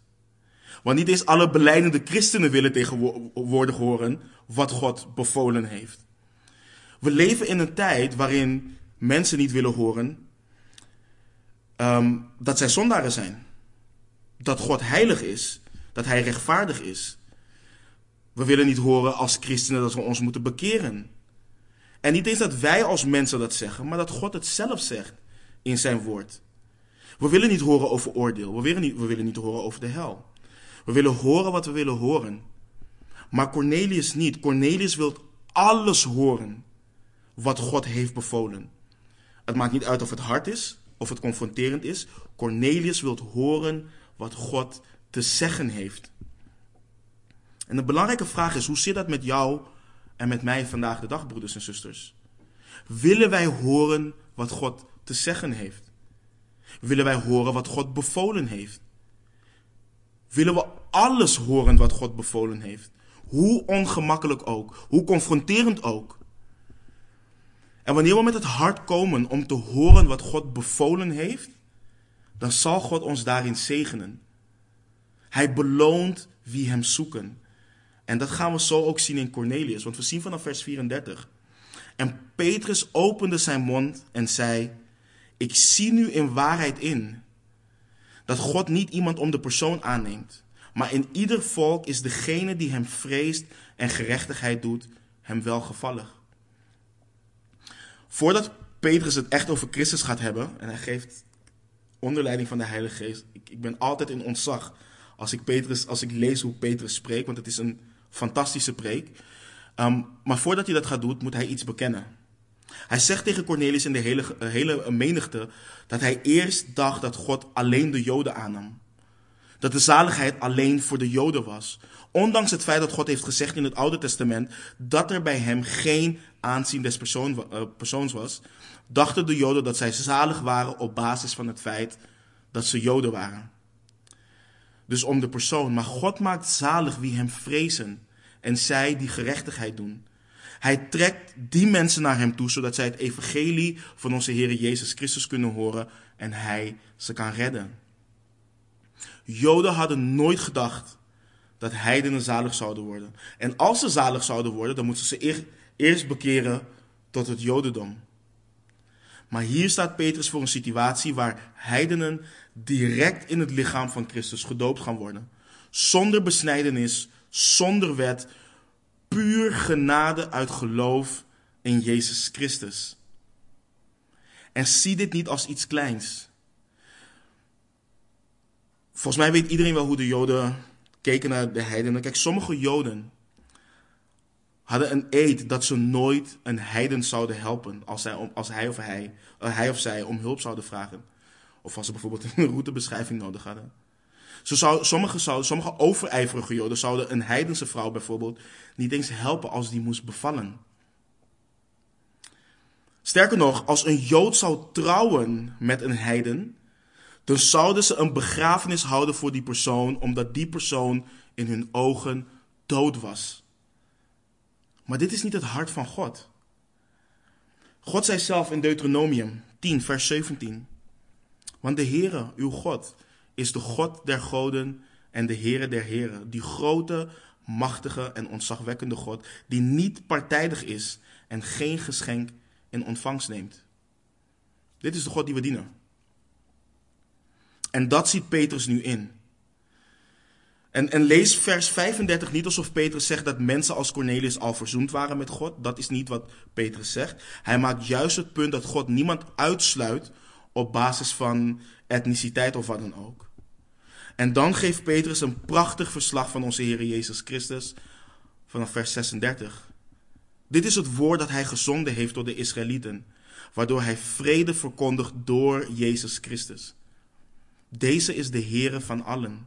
Want niet eens alle beleidende christenen willen tegenwoordig horen wat God bevolen heeft. We leven in een tijd waarin mensen niet willen horen um, dat zij zondaren zijn. Dat God heilig is, dat Hij rechtvaardig is. We willen niet horen als christenen dat we ons moeten bekeren. En niet eens dat wij als mensen dat zeggen, maar dat God het zelf zegt in zijn woord. We willen niet horen over oordeel. We willen niet, we willen niet horen over de hel. We willen horen wat we willen horen. Maar Cornelius niet. Cornelius wil alles horen wat God heeft bevolen. Het maakt niet uit of het hard is, of het confronterend is. Cornelius wil horen wat God te zeggen heeft. En de belangrijke vraag is: hoe zit dat met jou en met mij vandaag de dag, broeders en zusters? Willen wij horen wat God te zeggen heeft? Willen wij horen wat God bevolen heeft? Willen we alles horen wat God bevolen heeft? Hoe ongemakkelijk ook, hoe confronterend ook. En wanneer we met het hart komen om te horen wat God bevolen heeft, dan zal God ons daarin zegenen. Hij beloont wie hem zoeken. En dat gaan we zo ook zien in Cornelius, want we zien vanaf vers 34. En Petrus opende zijn mond en zei: Ik zie nu in waarheid in dat God niet iemand om de persoon aanneemt, Maar in ieder volk is degene die hem vreest en gerechtigheid doet, hem welgevallig. Voordat Petrus het echt over Christus gaat hebben, en hij geeft onder leiding van de Heilige Geest, ik, ik ben altijd in ontzag als ik, Petrus, als ik lees hoe Petrus spreekt, want het is een fantastische preek. Ehm, maar voordat hij dat gaat doen, moet hij iets bekennen. Hij zegt tegen Cornelius en de hele, eh, hele menigte dat hij eerst dacht dat God alleen de Joden aannam. Dat de zaligheid alleen voor de Joden was. Ondanks het feit dat God heeft gezegd in het Oude Testament dat er bij hem geen aanzien des uh, persoons was, dachten de Joden dat zij zalig waren op basis van het feit dat ze Joden waren. Dus om de persoon. Maar God maakt zalig wie hem vrezen en zij die gerechtigheid doen. Hij trekt die mensen naar hem toe, zodat zij het evangelie van onze Heer Jezus Christus kunnen horen en hij ze kan redden. Joden hadden nooit gedacht dat heidenen zalig zouden worden. En als ze zalig zouden worden, dan moeten ze eerst bekeren tot het Jodendom. Maar hier staat Petrus voor een situatie waar heidenen direct in het lichaam van Christus gedoopt gaan worden. Zonder besnijdenis, zonder wet, puur genade uit geloof in Jezus Christus. En zie dit niet als iets kleins. Volgens mij weet iedereen wel hoe de Joden keken naar de heidenen. Kijk, sommige Joden hadden een eed dat ze nooit een heiden zouden helpen als, zij, als hij, of hij, uh, hij of zij om hulp zouden vragen. Of als ze bijvoorbeeld een (laughs) routebeschrijving nodig hadden. Zo zou, sommige, zouden, sommige overijverige Joden zouden een heidense vrouw bijvoorbeeld niet eens helpen als die moest bevallen. Sterker nog, als een Jood zou trouwen met een heiden, dan zouden ze een begrafenis houden voor die persoon, omdat die persoon in hun ogen dood was. Maar dit is niet het hart van God. God zei zelf in Deuteronomium 10, vers 17. Want de Heere, uw God, is de God der goden en de Heere der heren. Die grote, machtige en ontzagwekkende God, die niet partijdig is en geen geschenk in ontvangst neemt. Dit is de God die we dienen. En dat ziet Petrus nu in. En, en, lees vers 35 niet alsof Petrus zegt dat mensen als Cornelius al verzoend waren met God. Dat is niet wat Petrus zegt. Hij maakt juist het punt dat God niemand uitsluit op basis van etniciteit of wat dan ook. En dan geeft Petrus een prachtig verslag van onze Heer Jezus Christus vanaf vers 36. Dit is het woord dat hij gezonden heeft door de Israëlieten, waardoor hij vrede verkondigt door Jezus Christus. Deze is de Heere van allen.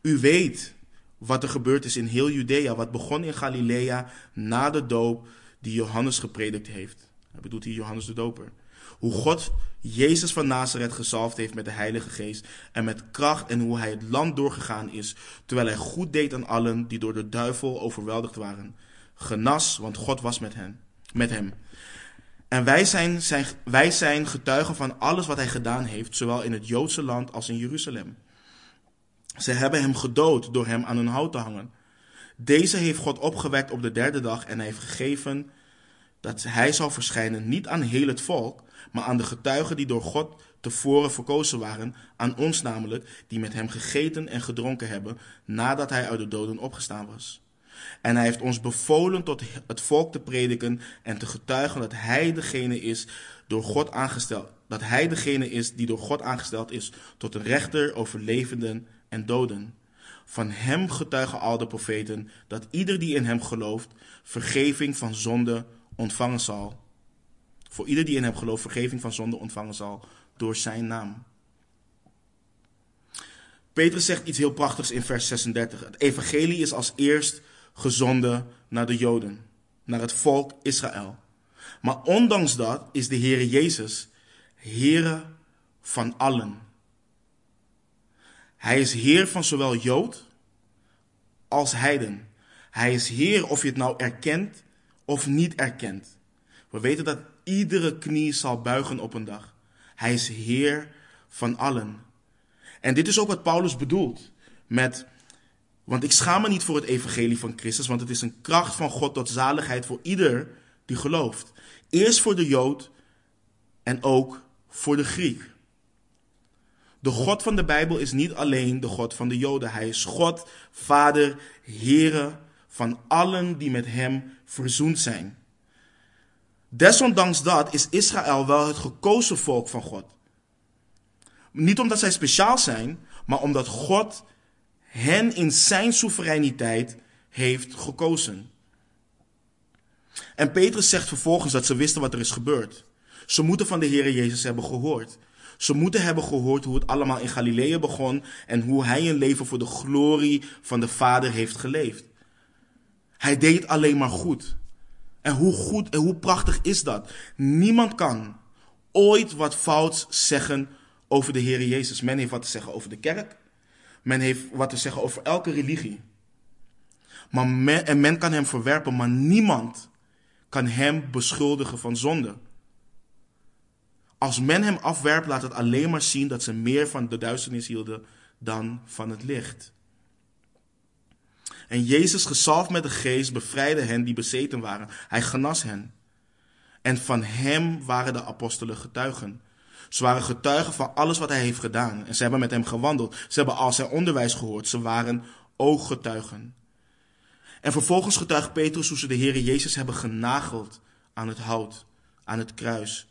U weet wat er gebeurd is in heel Judea, wat begon in Galilea na de doop die Johannes gepredikt heeft. Hij bedoelt hier Johannes de Doper. Hoe God Jezus van Nazareth gezalfd heeft met de Heilige Geest en met kracht en hoe hij het land doorgegaan is, terwijl hij goed deed aan allen die door de duivel overweldigd waren. Genas, want God was met hen, met hem. En wij zijn, zijn, wij zijn getuigen van alles wat hij gedaan heeft, zowel in het Joodse land als in Jeruzalem. Ze hebben hem gedood door hem aan een hout te hangen. Deze heeft God opgewekt op de derde dag en hij heeft gegeven dat hij zal verschijnen niet aan heel het volk, maar aan de getuigen die door God tevoren verkozen waren, aan ons namelijk, die met hem gegeten en gedronken hebben, nadat hij uit de doden opgestaan was. En hij heeft ons bevolen tot het volk te prediken en te getuigen dat hij degene is door God aangesteld, dat hij degene is die door God aangesteld is tot een rechter over levenden en doden. Van hem getuigen al de profeten dat ieder die in hem gelooft vergeving van zonde ontvangen zal. Voor ieder die in hem gelooft vergeving van zonde ontvangen zal door zijn naam. Petrus zegt iets heel prachtigs in vers 36. Het evangelie is als eerst gezonden naar de Joden, naar het volk Israël. Maar ondanks dat is de Heere Jezus Heere van allen. Hij is Heer van zowel Jood als heiden. Hij is Heer of je het nou erkent of niet erkent. We weten dat iedere knie zal buigen op een dag. Hij is Heer van allen. En dit is ook wat Paulus bedoelt met, want ik schaam me niet voor het evangelie van Christus, want het is een kracht van God tot zaligheid voor ieder die gelooft. Eerst voor de Jood en ook voor de Griek. De God van de Bijbel is niet alleen de God van de Joden. Hij is God, Vader, Heere van allen die met Hem verzoend zijn. Desondanks dat is Israël wel het gekozen volk van God. Niet omdat zij speciaal zijn, maar omdat God hen in zijn soevereiniteit heeft gekozen. En Petrus zegt vervolgens dat ze wisten wat er is gebeurd. Ze moeten van de Heer Jezus hebben gehoord. Ze moeten hebben gehoord hoe het allemaal in Galilea begon en hoe hij een leven voor de glorie van de Vader heeft geleefd. Hij deed alleen maar goed. En hoe goed en hoe prachtig is dat? Niemand kan ooit wat fouts zeggen over de Heer Jezus. Men heeft wat te zeggen over de kerk. Men heeft wat te zeggen over elke religie. Maar men, en men kan hem verwerpen, maar niemand kan hem beschuldigen van zonde. Als men hem afwerpt, laat het alleen maar zien dat ze meer van de duisternis hielden dan van het licht. En Jezus, gezalfd met de geest, bevrijdde hen die bezeten waren. Hij genas hen. En van hem waren de apostelen getuigen. Ze waren getuigen van alles wat hij heeft gedaan. En ze hebben met hem gewandeld. Ze hebben al zijn onderwijs gehoord. Ze waren ooggetuigen. En vervolgens getuigt Petrus hoe ze de Heer Jezus hebben genageld aan het hout, aan het kruis.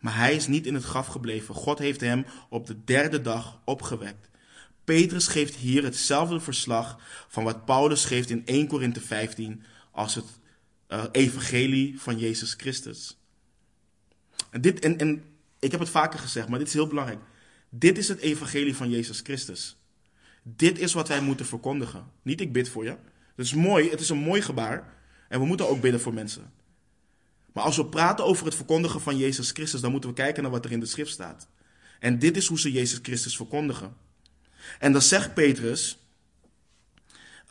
Maar hij is niet in het graf gebleven. God heeft hem op de derde dag opgewekt. Petrus geeft hier hetzelfde verslag van wat Paulus geeft in 1 Korinthe 15 als het uh, evangelie van Jezus Christus. En, dit, en, en ik heb het vaker gezegd, maar dit is heel belangrijk. Dit is het evangelie van Jezus Christus. Dit is wat wij moeten verkondigen. Niet ik bid voor je. Dat is mooi, het is een mooi gebaar. En we moeten ook bidden voor mensen. Maar als we praten over het verkondigen van Jezus Christus, dan moeten we kijken naar wat er in de schrift staat. En dit is hoe ze Jezus Christus verkondigen. En dan zegt Petrus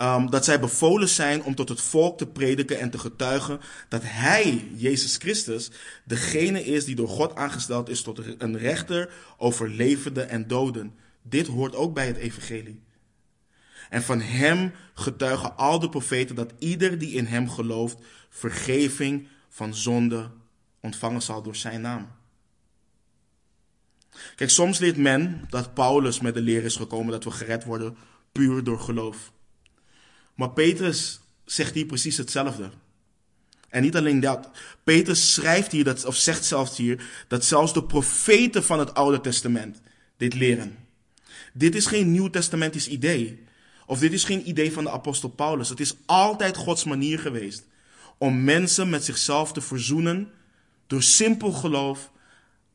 um, dat zij bevolen zijn om tot het volk te prediken en te getuigen dat hij, Jezus Christus, degene is die door God aangesteld is tot een rechter over levenden en doden. Dit hoort ook bij het evangelie. En van hem getuigen al de profeten dat ieder die in hem gelooft vergeving van zonde ontvangen zal door zijn naam. Kijk, soms leert men dat Paulus met de leer is gekomen dat we gered worden puur door geloof. Maar Petrus zegt hier precies hetzelfde. En niet alleen dat. Petrus schrijft hier, dat, of zegt zelfs hier, dat zelfs de profeten van het Oude Testament dit leren. Dit is geen Nieuw Testamentisch idee. Of dit is geen idee van de apostel Paulus. Het is altijd Gods manier geweest om mensen met zichzelf te verzoenen door simpel geloof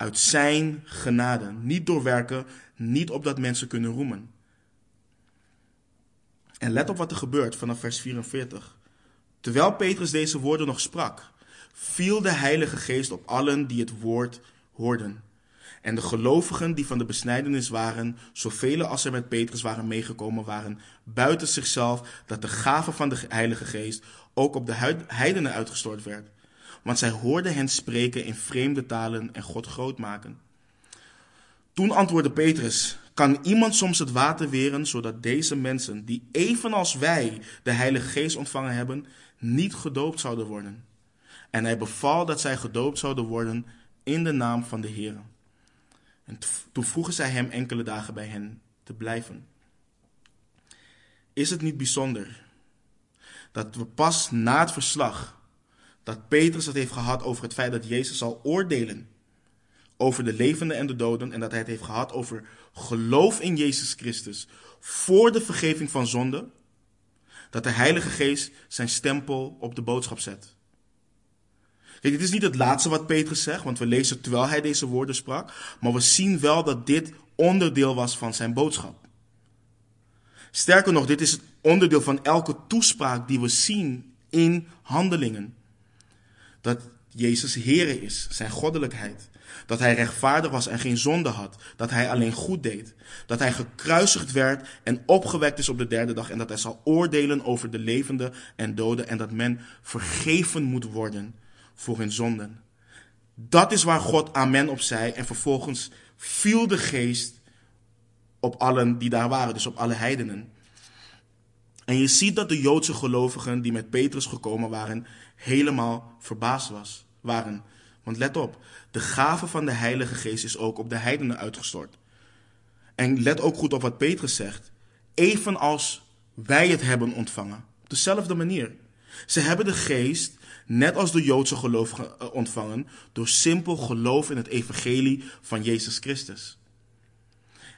uit zijn genade. Niet door werken, niet opdat mensen kunnen roemen. En let op wat er gebeurt vanaf vers 44. Terwijl Petrus deze woorden nog sprak, viel de Heilige Geest op allen die het woord hoorden. En de gelovigen die van de besnijdenis waren, zoveel als er met Petrus waren meegekomen, waren buiten zichzelf dat de gave van de Heilige Geest ook op de heidenen uitgestort werd. Want zij hoorden hen spreken in vreemde talen en God groot maken. Toen antwoordde Petrus: Kan iemand soms het water weren, zodat deze mensen, die evenals wij de Heilige Geest ontvangen hebben, niet gedoopt zouden worden? En hij beval dat zij gedoopt zouden worden in de naam van de Heer. En toen vroegen zij hem enkele dagen bij hen te blijven. Is het niet bijzonder dat we pas na het verslag dat Petrus het heeft gehad over het feit dat Jezus zal oordelen over de levenden en de doden en dat hij het heeft gehad over geloof in Jezus Christus voor de vergeving van zonde, dat de Heilige Geest zijn stempel op de boodschap zet. Dit is niet het laatste wat Petrus zegt, want we lezen terwijl hij deze woorden sprak, maar we zien wel dat dit onderdeel was van zijn boodschap. Sterker nog, dit is het onderdeel van elke toespraak die we zien in handelingen. Dat Jezus Heere is, zijn goddelijkheid. Dat hij rechtvaardig was en geen zonde had. Dat hij alleen goed deed. Dat hij gekruisigd werd en opgewekt is op de derde dag. En dat hij zal oordelen over de levenden en doden. En dat men vergeven moet worden voor hun zonden. Dat is waar God amen op zei. En vervolgens viel de geest op allen die daar waren. Dus op alle heidenen. En je ziet dat de Joodse gelovigen die met Petrus gekomen waren, helemaal verbaasd was, waren. Want let op, de gave van de Heilige Geest is ook op de heidenen uitgestort. En let ook goed op wat Petrus zegt. Evenals wij het hebben ontvangen. Op dezelfde manier. Ze hebben de geest, net als de Joodse gelovigen eh, ontvangen, door simpel geloof in het evangelie van Jezus Christus.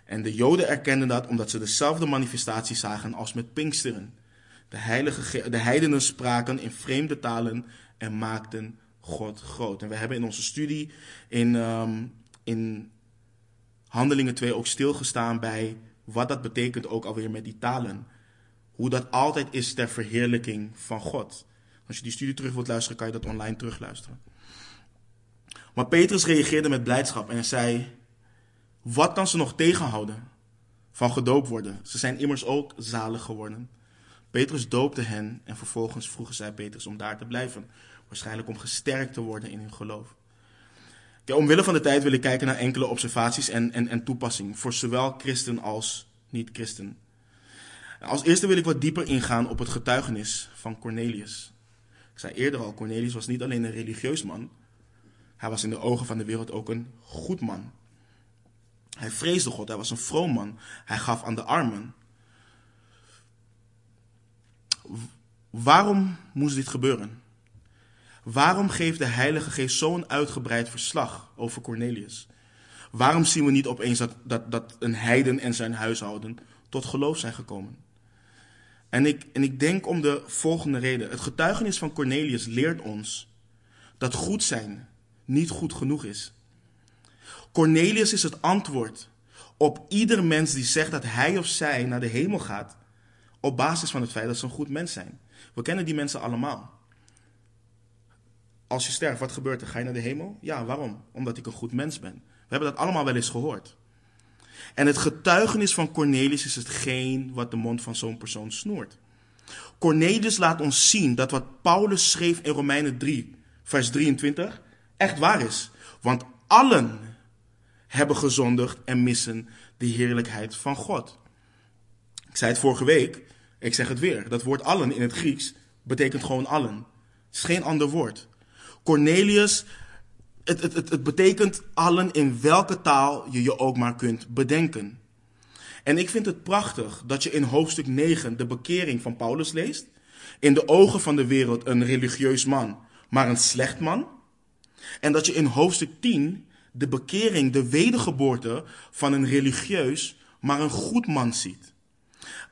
En de Joden erkenden dat omdat ze dezelfde manifestatie zagen als met Pinksteren. De, heilige, de heidenen spraken in vreemde talen en maakten God groot. En we hebben in onze studie in, ehm, in Handelingen 2 ook stilgestaan bij wat dat betekent ook alweer met die talen. Hoe dat altijd is ter verheerlijking van God. Als je die studie terug wilt luisteren, kan je dat online terugluisteren. Maar Petrus reageerde met blijdschap en zei: Wat kan ze nog tegenhouden van gedoopt worden? Ze zijn immers ook zalig geworden. Petrus doopte hen en vervolgens vroegen zij Petrus om daar te blijven. Waarschijnlijk om gesterkt te worden in hun geloof. Ja, omwille van de tijd wil ik kijken naar enkele observaties en, en, en toepassing voor zowel christen als niet-christen. Als eerste wil ik wat dieper ingaan op het getuigenis van Cornelius. Ik zei eerder al, Cornelius was niet alleen een religieus man, hij was in de ogen van de wereld ook een goed man. Hij vreesde God, hij was een vroom man, hij gaf aan de armen. Waarom moest dit gebeuren? Waarom geeft de Heilige Geest zo'n uitgebreid verslag over Cornelius? Waarom zien we niet opeens dat, dat, dat een heiden en zijn huishouden tot geloof zijn gekomen? En ik, en ik denk om de volgende reden. Het getuigenis van Cornelius leert ons dat goed zijn niet goed genoeg is. Cornelius is het antwoord op ieder mens die zegt dat hij of zij naar de hemel gaat op basis van het feit dat ze een goed mens zijn. We kennen die mensen allemaal. Als je sterft, wat gebeurt er? Ga je naar de hemel? Ja, waarom? Omdat ik een goed mens ben. We hebben dat allemaal wel eens gehoord. En het getuigenis van Cornelius is hetgeen wat de mond van zo'n persoon snoert. Cornelius laat ons zien dat wat Paulus schreef in Romeinen 3, vers 23, echt waar is. Want allen hebben gezondigd en missen de heerlijkheid van God. Ik zei het vorige week, ik zeg het weer. Dat woord allen in het Grieks betekent gewoon allen. Het is geen ander woord. Cornelius, het, het, het, het betekent allen in welke taal je je ook maar kunt bedenken. En ik vind het prachtig dat je in hoofdstuk 9 de bekering van Paulus leest. In de ogen van de wereld een religieus man, maar een slecht man. En dat je in hoofdstuk 10 de bekering, de wedergeboorte van een religieus, maar een goed man ziet.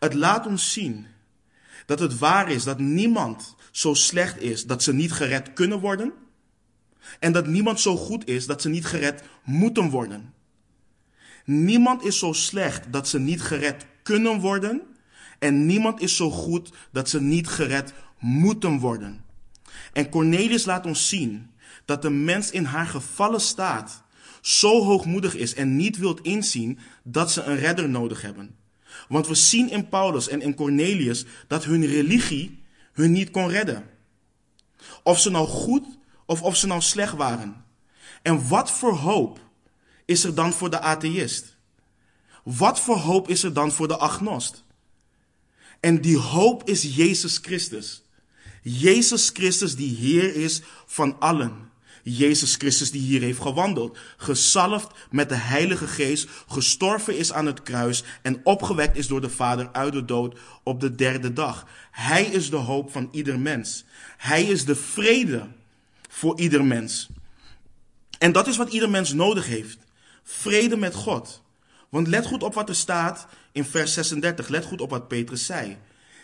Het laat ons zien dat het waar is dat niemand zo slecht is dat ze niet gered kunnen worden. En dat niemand zo goed is dat ze niet gered moeten worden. Niemand is zo slecht dat ze niet gered kunnen worden. En niemand is zo goed dat ze niet gered moeten worden. En Cornelius laat ons zien dat de mens in haar gevallen staat zo hoogmoedig is en niet wilt inzien dat ze een redder nodig hebben. Want we zien in Paulus en in Cornelius dat hun religie hun niet kon redden. Of ze nou goed of of ze nou slecht waren. En wat voor hoop is er dan voor de atheïst? Wat voor hoop is er dan voor de agnost? En die hoop is Jezus Christus. Jezus Christus die Heer is van allen. Jezus Christus die hier heeft gewandeld, gezalfd met de Heilige Geest, gestorven is aan het kruis en opgewekt is door de Vader uit de dood op de derde dag. Hij is de hoop van ieder mens. Hij is de vrede voor ieder mens. En dat is wat ieder mens nodig heeft. Vrede met God. Want let goed op wat er staat in vers 36. Let goed op wat Petrus zei.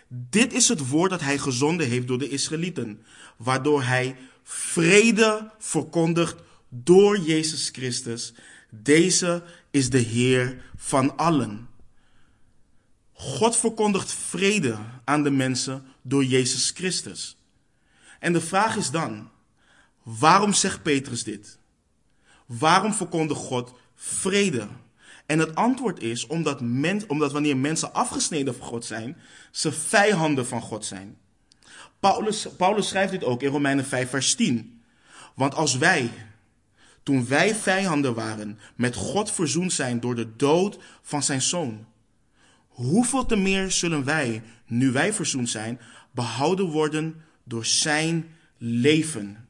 Dit is het woord dat hij gezonden heeft door de Israëlieten, waardoor hij vrede verkondigt door Jezus Christus. Deze is de Heer van allen. God verkondigt vrede aan de mensen door Jezus Christus. En de vraag is dan, waarom zegt Petrus dit? Waarom verkondigt God vrede? En het antwoord is omdat, men, omdat wanneer mensen afgesneden van God zijn, ze vijanden van God zijn. Paulus, Paulus schrijft dit ook in Romeinen 5, vers 10. Want als wij, toen wij vijanden waren, met God verzoend zijn door de dood van zijn zoon, hoeveel te meer zullen wij, nu wij verzoend zijn, behouden worden door zijn leven?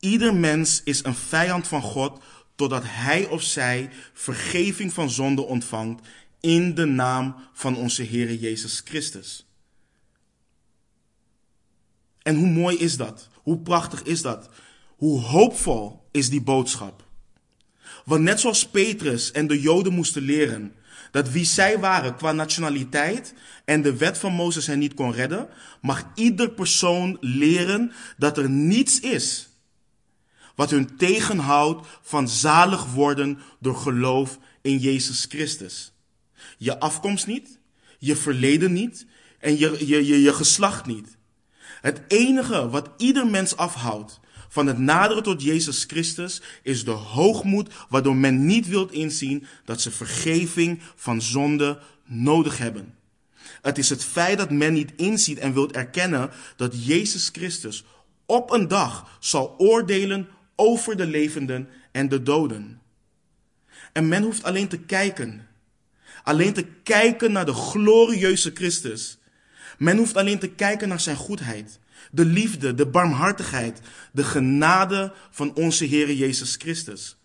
Ieder mens is een vijand van God totdat hij of zij vergeving van zonde ontvangt in de naam van onze Heer Jezus Christus. En hoe mooi is dat? Hoe prachtig is dat? Hoe hoopvol is die boodschap? Want net zoals Petrus en de Joden moesten leren dat wie zij waren qua nationaliteit en de wet van Mozes hen niet kon redden, mag ieder persoon leren dat er niets is wat hun tegenhoudt van zalig worden door geloof in Jezus Christus. Je afkomst niet, je verleden niet en je, je, je, je geslacht niet. Het enige wat ieder mens afhoudt van het naderen tot Jezus Christus is de hoogmoed waardoor men niet wilt inzien dat ze vergeving van zonde nodig hebben. Het is het feit dat men niet inziet en wilt erkennen dat Jezus Christus op een dag zal oordelen over de levenden en de doden. En men hoeft alleen te kijken. Alleen te kijken naar de glorieuze Christus. Men hoeft alleen te kijken naar zijn goedheid. De liefde, de barmhartigheid, de genade van onze Heer Jezus Christus.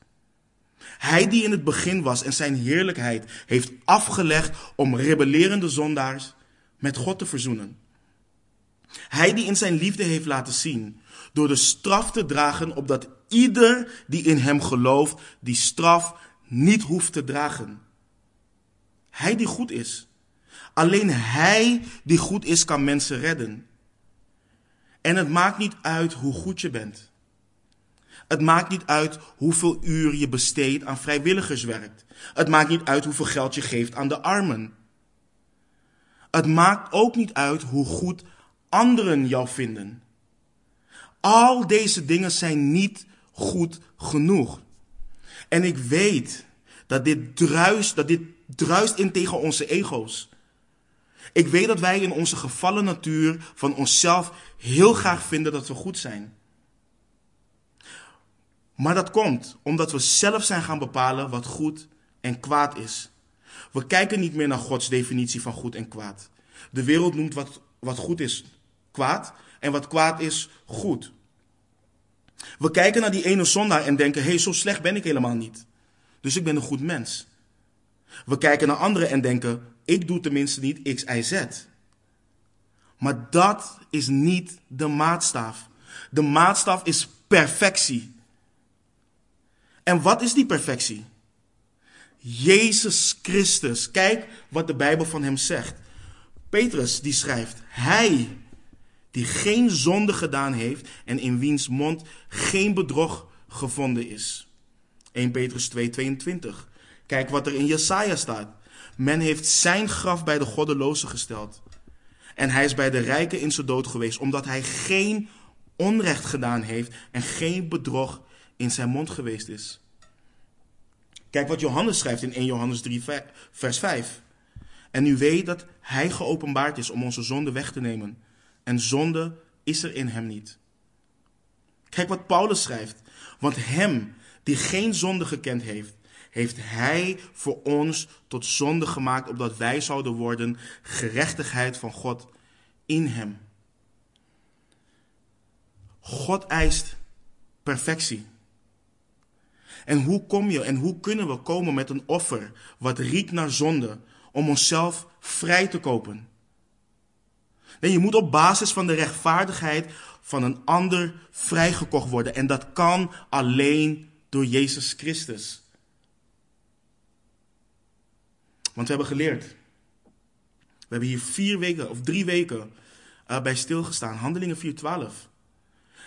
Hij die in het begin was en zijn heerlijkheid heeft afgelegd om rebellerende zondaars met God te verzoenen. Hij die in zijn liefde heeft laten zien door de straf te dragen opdat ieder die in hem gelooft die straf niet hoeft te dragen. Hij die goed is. Alleen hij die goed is kan mensen redden. En het maakt niet uit hoe goed je bent. Het maakt niet uit hoeveel uur je besteedt aan vrijwilligerswerk. Het maakt niet uit hoeveel geld je geeft aan de armen. Het maakt ook niet uit hoe goed anderen jou vinden. Al deze dingen zijn niet goed genoeg. En ik weet dat dit druist, dat dit druist in tegen onze ego's. Ik weet dat wij in onze gevallen natuur van onszelf heel graag vinden dat we goed zijn. Maar dat komt omdat we zelf zijn gaan bepalen wat goed en kwaad is. We kijken niet meer naar Gods definitie van goed en kwaad. De wereld noemt wat, wat goed is kwaad en wat kwaad is goed. We kijken naar die ene zondaar en denken: hé, hey, zo slecht ben ik helemaal niet. Dus ik ben een goed mens. We kijken naar anderen en denken: ik doe tenminste niet X, Y, Z. Maar dat is niet de maatstaf. De maatstaf is perfectie. En wat is die perfectie? Jezus Christus. Kijk wat de Bijbel van hem zegt. Petrus die schrijft: Hij die geen zonde gedaan heeft en in wiens mond geen bedrog gevonden is. 1 Petrus 2:22. Kijk wat er in Jesaja staat. Men heeft zijn graf bij de goddeloze gesteld. En hij is bij de rijken in zijn dood geweest, omdat hij geen onrecht gedaan heeft en geen bedrog in zijn mond geweest is. Kijk wat Johannes schrijft in 1 Johannes 3, vers 5. En u weet dat hij geopenbaard is om onze zonde weg te nemen. En zonde is er in hem niet. Kijk wat Paulus schrijft. Want hem die geen zonde gekend heeft, heeft Hij voor ons tot zonde gemaakt, opdat wij zouden worden gerechtigheid van God in Hem. God eist perfectie. En hoe kom je en hoe kunnen we komen met een offer wat riekt naar zonde om onszelf vrij te kopen? Nee, je moet op basis van de rechtvaardigheid van een ander vrijgekocht worden. En dat kan alleen door Jezus Christus. Want we hebben geleerd. We hebben hier vier weken of drie weken uh, bij stilgestaan. Handelingen 4:12.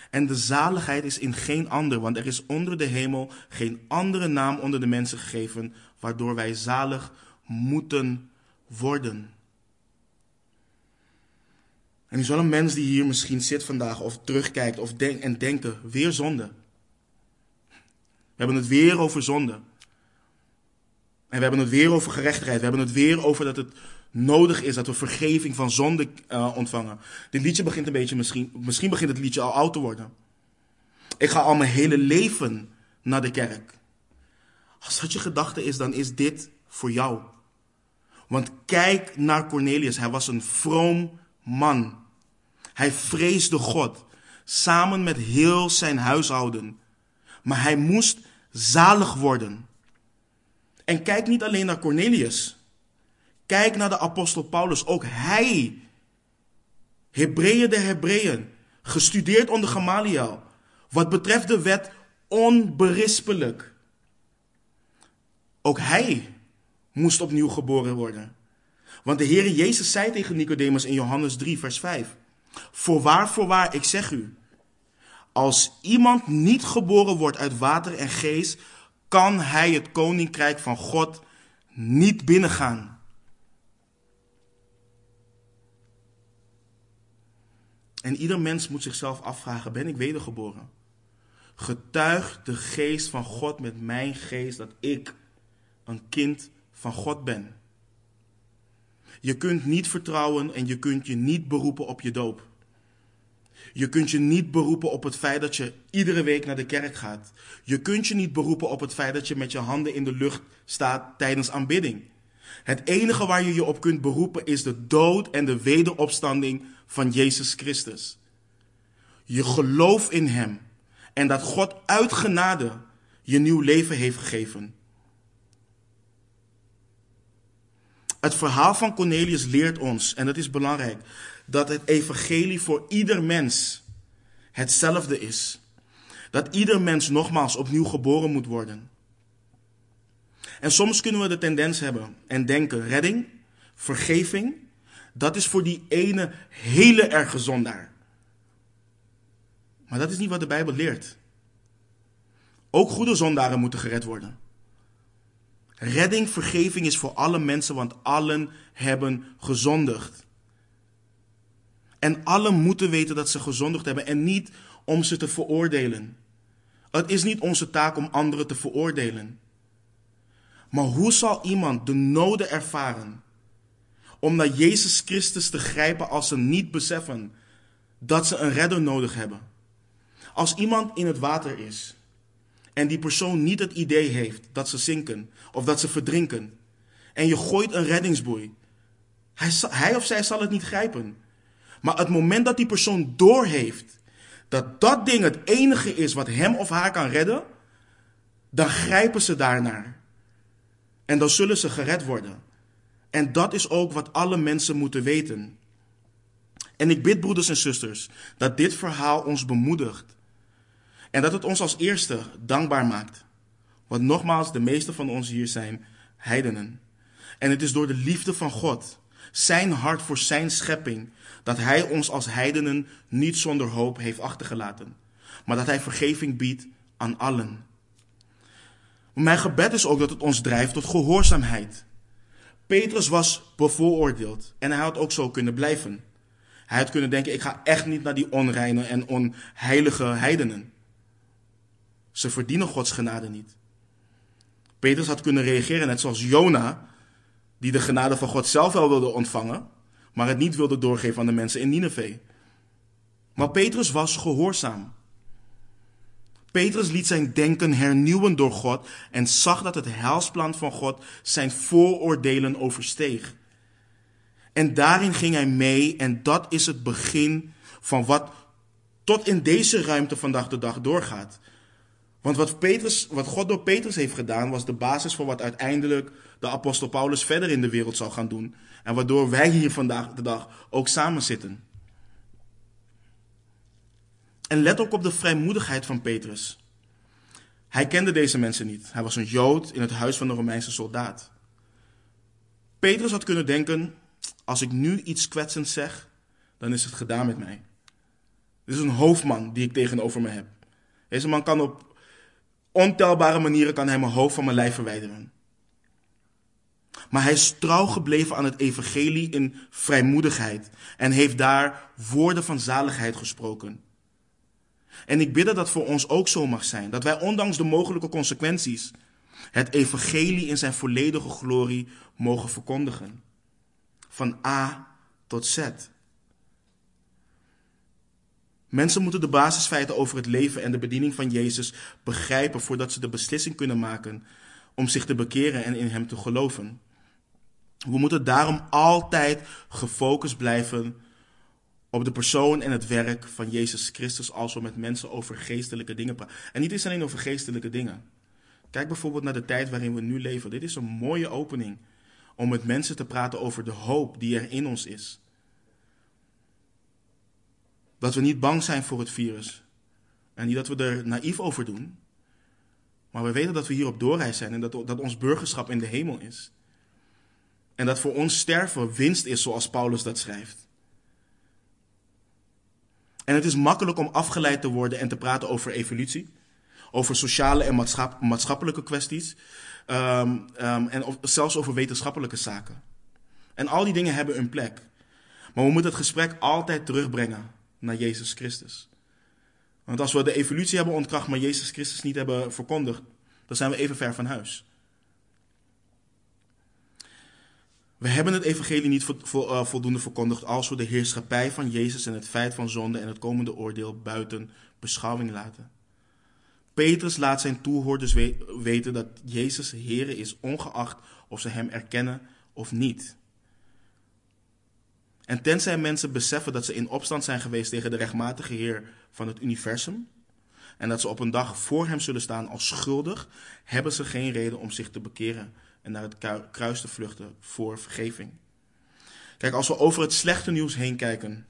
En de zaligheid is in geen ander, want er is onder de hemel geen andere naam onder de mensen gegeven, waardoor wij zalig moeten worden. En is wel een mens die hier misschien zit vandaag of terugkijkt of denkt en denken, weer zonde. We hebben het weer over zonde. En we hebben het weer over gerechtigheid. We hebben het weer over dat het nodig is dat we vergeving van zonde uh, ontvangen. Dit liedje begint een beetje, misschien, misschien begint het liedje al oud te worden. Ik ga al mijn hele leven naar de kerk. Als dat je gedachte is, dan is dit voor jou. Want kijk naar Cornelius. Hij was een vroom man. Hij vreesde God. Samen met heel zijn huishouden. Maar hij moest zalig worden. En kijk niet alleen naar Cornelius. Kijk naar de apostel Paulus. Ook hij, Hebreeën de Hebreeën, gestudeerd onder Gamaliel. Wat betreft de wet onberispelijk. Ook hij moest opnieuw geboren worden. Want de Heere Jezus zei tegen Nicodemus in Johannes 3, vers 5. Voorwaar, voorwaar, ik zeg u. Als iemand niet geboren wordt uit water en geest, kan hij het koninkrijk van God niet binnengaan. En ieder mens moet zichzelf afvragen: ben ik wedergeboren? Getuigt de geest van God met mijn geest dat ik een kind van God ben? Je kunt niet vertrouwen en je kunt je niet beroepen op je doop. Je kunt je niet beroepen op het feit dat je iedere week naar de kerk gaat. Je kunt je niet beroepen op het feit dat je met je handen in de lucht staat tijdens aanbidding. Het enige waar je je op kunt beroepen is de dood en de wederopstanding van Jezus Christus. Je geloof in Hem en dat God uit genade je nieuw leven heeft gegeven. Het verhaal van Cornelius leert ons, en dat is belangrijk, dat het evangelie voor ieder mens hetzelfde is. Dat ieder mens nogmaals opnieuw geboren moet worden. En soms kunnen we de tendens hebben en denken: redding, vergeving, dat is voor die ene hele erge zondaar. Maar dat is niet wat de Bijbel leert. Ook goede zondaren moeten gered worden. Redding, vergeving is voor alle mensen, want allen hebben gezondigd. En allen moeten weten dat ze gezondigd hebben en niet om ze te veroordelen. Het is niet onze taak om anderen te veroordelen. Maar hoe zal iemand de noden ervaren om naar Jezus Christus te grijpen als ze niet beseffen dat ze een redder nodig hebben? Als iemand in het water is en die persoon niet het idee heeft dat ze zinken of dat ze verdrinken en je gooit een reddingsboei, hij, hij of zij zal het niet grijpen. Maar het moment dat die persoon doorheeft dat dat ding het enige is wat hem of haar kan redden, dan grijpen ze daarnaar. En dan zullen ze gered worden. En dat is ook wat alle mensen moeten weten. En ik bid, broeders en zusters, dat dit verhaal ons bemoedigt. En dat het ons als eerste dankbaar maakt. Want nogmaals, de meeste van ons hier zijn heidenen. En het is door de liefde van God, zijn hart voor zijn schepping, dat Hij ons als heidenen niet zonder hoop heeft achtergelaten, maar dat Hij vergeving biedt aan allen. Mijn gebed is ook dat het ons drijft tot gehoorzaamheid. Petrus was bevooroordeeld en hij had ook zo kunnen blijven. Hij had kunnen denken: ik ga echt niet naar die onreine en onheilige heidenen. Ze verdienen Gods genade niet. Petrus had kunnen reageren net zoals Jona, die de genade van God zelf wel wilde ontvangen, maar het niet wilde doorgeven aan de mensen in Nineveh. Maar Petrus was gehoorzaam. Petrus liet zijn denken hernieuwen door God en zag dat het heilsplan van God zijn vooroordelen oversteeg. En daarin ging hij mee en dat is het begin van wat tot in deze ruimte vandaag de dag doorgaat. Want wat, Petrus, wat God door Petrus heeft gedaan was de basis voor wat uiteindelijk de apostel Paulus verder in de wereld zal gaan doen. En waardoor wij hier vandaag de dag ook samen zitten. En let ook op de vrijmoedigheid van Petrus. Hij kende deze mensen niet. Hij was een Jood in het huis van een Romeinse soldaat. Petrus had kunnen denken: als ik nu iets kwetsends zeg, dan is het gedaan met mij. Dit is een hoofdman die ik tegenover me heb. Deze man kan op ontelbare manieren kan hij mijn hoofd van mijn lijf verwijderen. Maar hij is trouw gebleven aan het evangelie in vrijmoedigheid en heeft daar woorden van zaligheid gesproken. En ik bid dat dat voor ons ook zo mag zijn, dat wij ondanks de mogelijke consequenties het evangelie in zijn volledige glorie mogen verkondigen. Van A tot Z. Mensen moeten de basisfeiten over het leven en de bediening van Jezus begrijpen voordat ze de beslissing kunnen maken om zich te bekeren en in Hem te geloven. We moeten daarom altijd gefocust blijven op de persoon en het werk van Jezus Christus als we met mensen over geestelijke dingen praten. En niet eens alleen over geestelijke dingen. Kijk bijvoorbeeld naar de tijd waarin we nu leven. Dit is een mooie opening om met mensen te praten over de hoop die er in ons is. Dat we niet bang zijn voor het virus. En niet dat we er naïef over doen. Maar we weten dat we hier op doorreis zijn en dat, dat ons burgerschap in de hemel is. En dat voor ons sterven winst is, zoals Paulus dat schrijft. En het is makkelijk om afgeleid te worden en te praten over evolutie, over sociale en maatschappelijke kwesties, ehm, ehm, en zelfs over wetenschappelijke zaken. En al die dingen hebben een plek. Maar we moeten het gesprek altijd terugbrengen naar Jezus Christus. Want als we de evolutie hebben ontkracht, maar Jezus Christus niet hebben verkondigd, dan zijn we even ver van huis. We hebben het evangelie niet eh, voldoende verkondigd als we de heerschappij van Jezus en het feit van zonde en het komende oordeel buiten beschouwing laten. Petrus laat zijn toehoorders weten dat Jezus Heer is, ongeacht of ze Hem erkennen of niet. En tenzij mensen beseffen dat ze in opstand zijn geweest tegen de rechtmatige Heer van het universum, en dat ze op een dag voor Hem zullen staan als schuldig, hebben ze geen reden om zich te bekeren en naar het kruis te vluchten voor vergeving. Kijk, als we over het slechte nieuws heen kijken,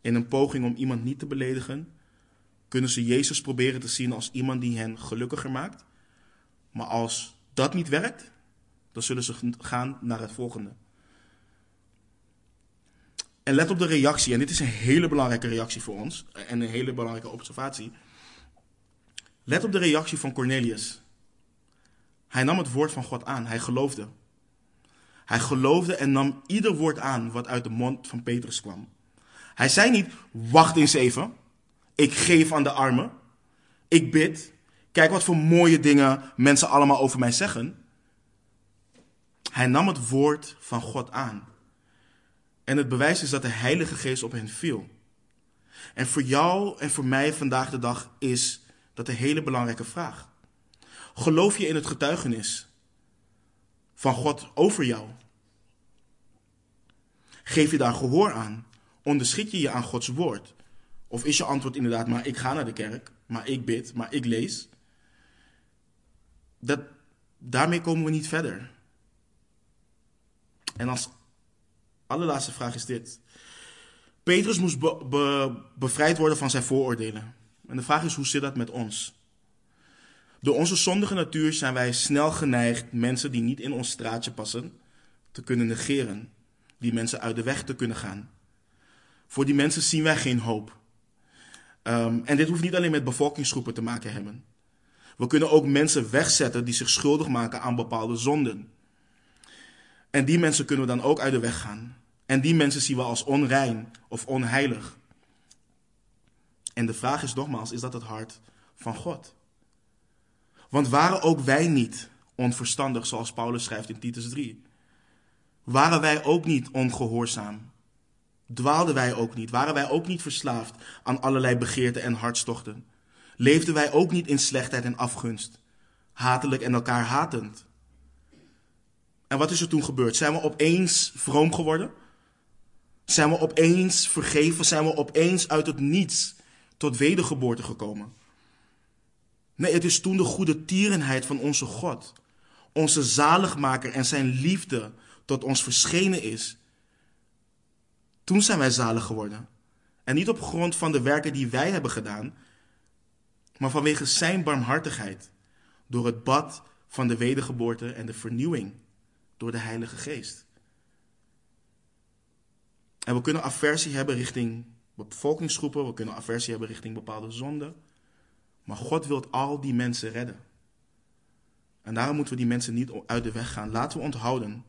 in een poging om iemand niet te beledigen, kunnen ze Jezus proberen te zien als iemand die hen gelukkiger maakt. Maar als dat niet werkt, dan zullen ze gaan naar het volgende. En let op de reactie, en dit is een hele belangrijke reactie voor ons en een hele belangrijke observatie. Let op de reactie van Cornelius. Hij nam het woord van God aan. Hij geloofde. Hij geloofde en nam ieder woord aan wat uit de mond van Petrus kwam. Hij zei niet: Wacht eens even. Ik geef aan de armen. Ik bid. Kijk wat voor mooie dingen mensen allemaal over mij zeggen. Hij nam het woord van God aan. En het bewijs is dat de Heilige Geest op hen viel. En voor jou en voor mij vandaag de dag is dat een hele belangrijke vraag. Geloof je in het getuigenis van God over jou? Geef je daar gehoor aan? Onderschik je je aan Gods woord? Of is je antwoord inderdaad, maar ik ga naar de kerk, maar ik bid, maar ik lees? Dat, daarmee komen we niet verder. En als allerlaatste vraag is dit. Petrus moest bevrijd worden van zijn vooroordelen. En de vraag is, hoe zit dat met ons? Door onze zondige natuur zijn wij snel geneigd mensen die niet in ons straatje passen te kunnen negeren, die mensen uit de weg te kunnen gaan. Voor die mensen zien wij geen hoop. Um, en dit hoeft niet alleen met bevolkingsgroepen te maken hebben. We kunnen ook mensen wegzetten die zich schuldig maken aan bepaalde zonden. En die mensen kunnen we dan ook uit de weg gaan. En die mensen zien we als onrein of onheilig. En de vraag is nogmaals, is dat het hart van God? Want waren ook wij niet onverstandig, zoals Paulus schrijft in Titus 3? Waren wij ook niet ongehoorzaam? Dwaalden wij ook niet? Waren wij ook niet verslaafd aan allerlei begeerten en hartstochten? Leefden wij ook niet in slechtheid en afgunst, hatelijk en elkaar hatend? En wat is er toen gebeurd? Zijn we opeens vroom geworden? Zijn we opeens vergeven? Zijn we opeens uit het niets tot wedergeboorte gekomen? Nee, het is toen de goede tierenheid van onze God, onze zaligmaker en zijn liefde tot ons verschenen is. Toen zijn wij zalig geworden. En niet op grond van de werken die wij hebben gedaan, maar vanwege zijn barmhartigheid, door het bad van de wedergeboorte en de vernieuwing door de Heilige Geest. En we kunnen aversie hebben richting bevolkingsgroepen, we kunnen aversie hebben richting bepaalde zonden. Maar God wil al die mensen redden. En daarom moeten we die mensen niet uit de weg gaan. Laten we onthouden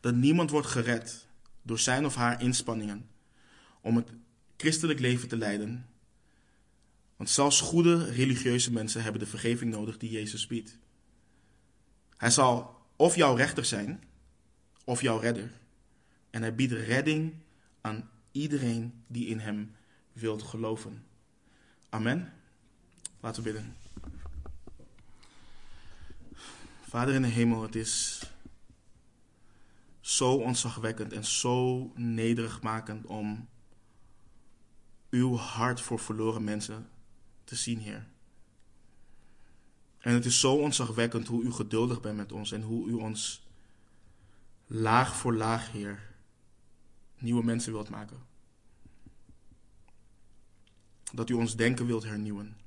dat niemand wordt gered door zijn of haar inspanningen om het christelijk leven te leiden. Want zelfs goede religieuze mensen hebben de vergeving nodig die Jezus biedt. Hij zal of jouw rechter zijn, of jouw redder. En hij biedt redding aan iedereen die in hem wilt geloven. Amen. Laten we bidden. Vader in de hemel, het is zo ontzagwekkend en zo nederigmakend om uw hart voor verloren mensen te zien, Heer. En het is zo ontzagwekkend hoe u geduldig bent met ons en hoe u ons laag voor laag, Heer, nieuwe mensen wilt maken. Dat u ons denken wilt hernieuwen.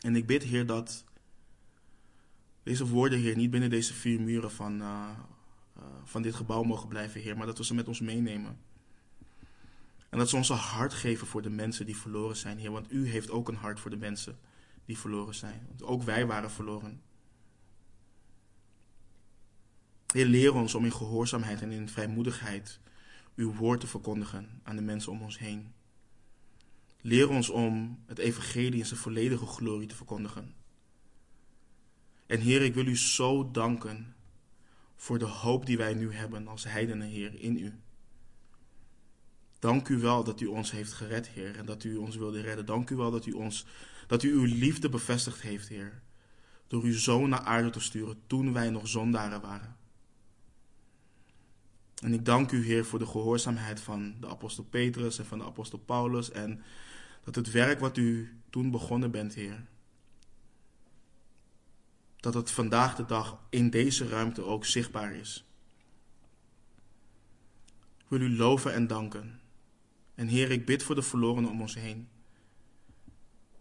En ik bid, Heer, dat deze woorden, Heer, niet binnen deze vier muren van, uh, uh, van dit gebouw mogen blijven, Heer, maar dat we ze met ons meenemen. En dat ze ons een hart geven voor de mensen die verloren zijn, Heer. Want U heeft ook een hart voor de mensen die verloren zijn. Want ook wij waren verloren. Heer, leer ons om in gehoorzaamheid en in vrijmoedigheid uw woord te verkondigen aan de mensen om ons heen. Leer ons om het evangelie in zijn volledige glorie te verkondigen. En Heer, ik wil u zo danken voor de hoop die wij nu hebben als heidenen, Heer, in u. Dank u wel dat u ons heeft gered, Heer, en dat u ons wilde redden. Dank u wel dat u, ons, dat u uw liefde bevestigd heeft, Heer, door uw zoon naar aarde te sturen toen wij nog zondaren waren. En ik dank u, Heer, voor de gehoorzaamheid van de apostel Petrus en van de apostel Paulus en dat het werk wat u toen begonnen bent, Heer, dat het vandaag de dag in deze ruimte ook zichtbaar is. Ik wil u loven en danken. En Heer, ik bid voor de verlorenen om ons heen.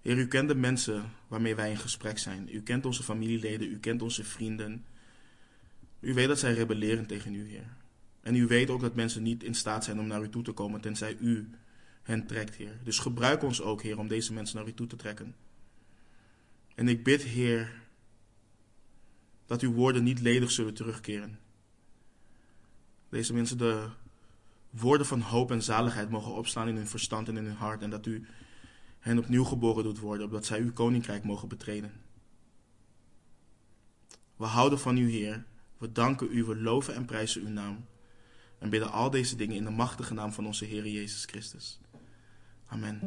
Heer, u kent de mensen waarmee wij in gesprek zijn. U kent onze familieleden, u kent onze vrienden. U weet dat zij rebelleren tegen u, Heer. En u weet ook dat mensen niet in staat zijn om naar u toe te komen, tenzij u hen trekt, Heer. Dus gebruik ons ook, Heer, om deze mensen naar u toe te trekken. En ik bid, Heer, dat uw woorden niet ledig zullen terugkeren. Deze mensen de woorden van hoop en zaligheid mogen opslaan in hun verstand en in hun hart. En dat u hen opnieuw geboren doet worden, opdat zij uw koninkrijk mogen betreden. We houden van u, Heer. We danken u, we loven en prijzen uw naam. En bidden al deze dingen in de machtige naam van onze Heer Jezus Christus. Amen.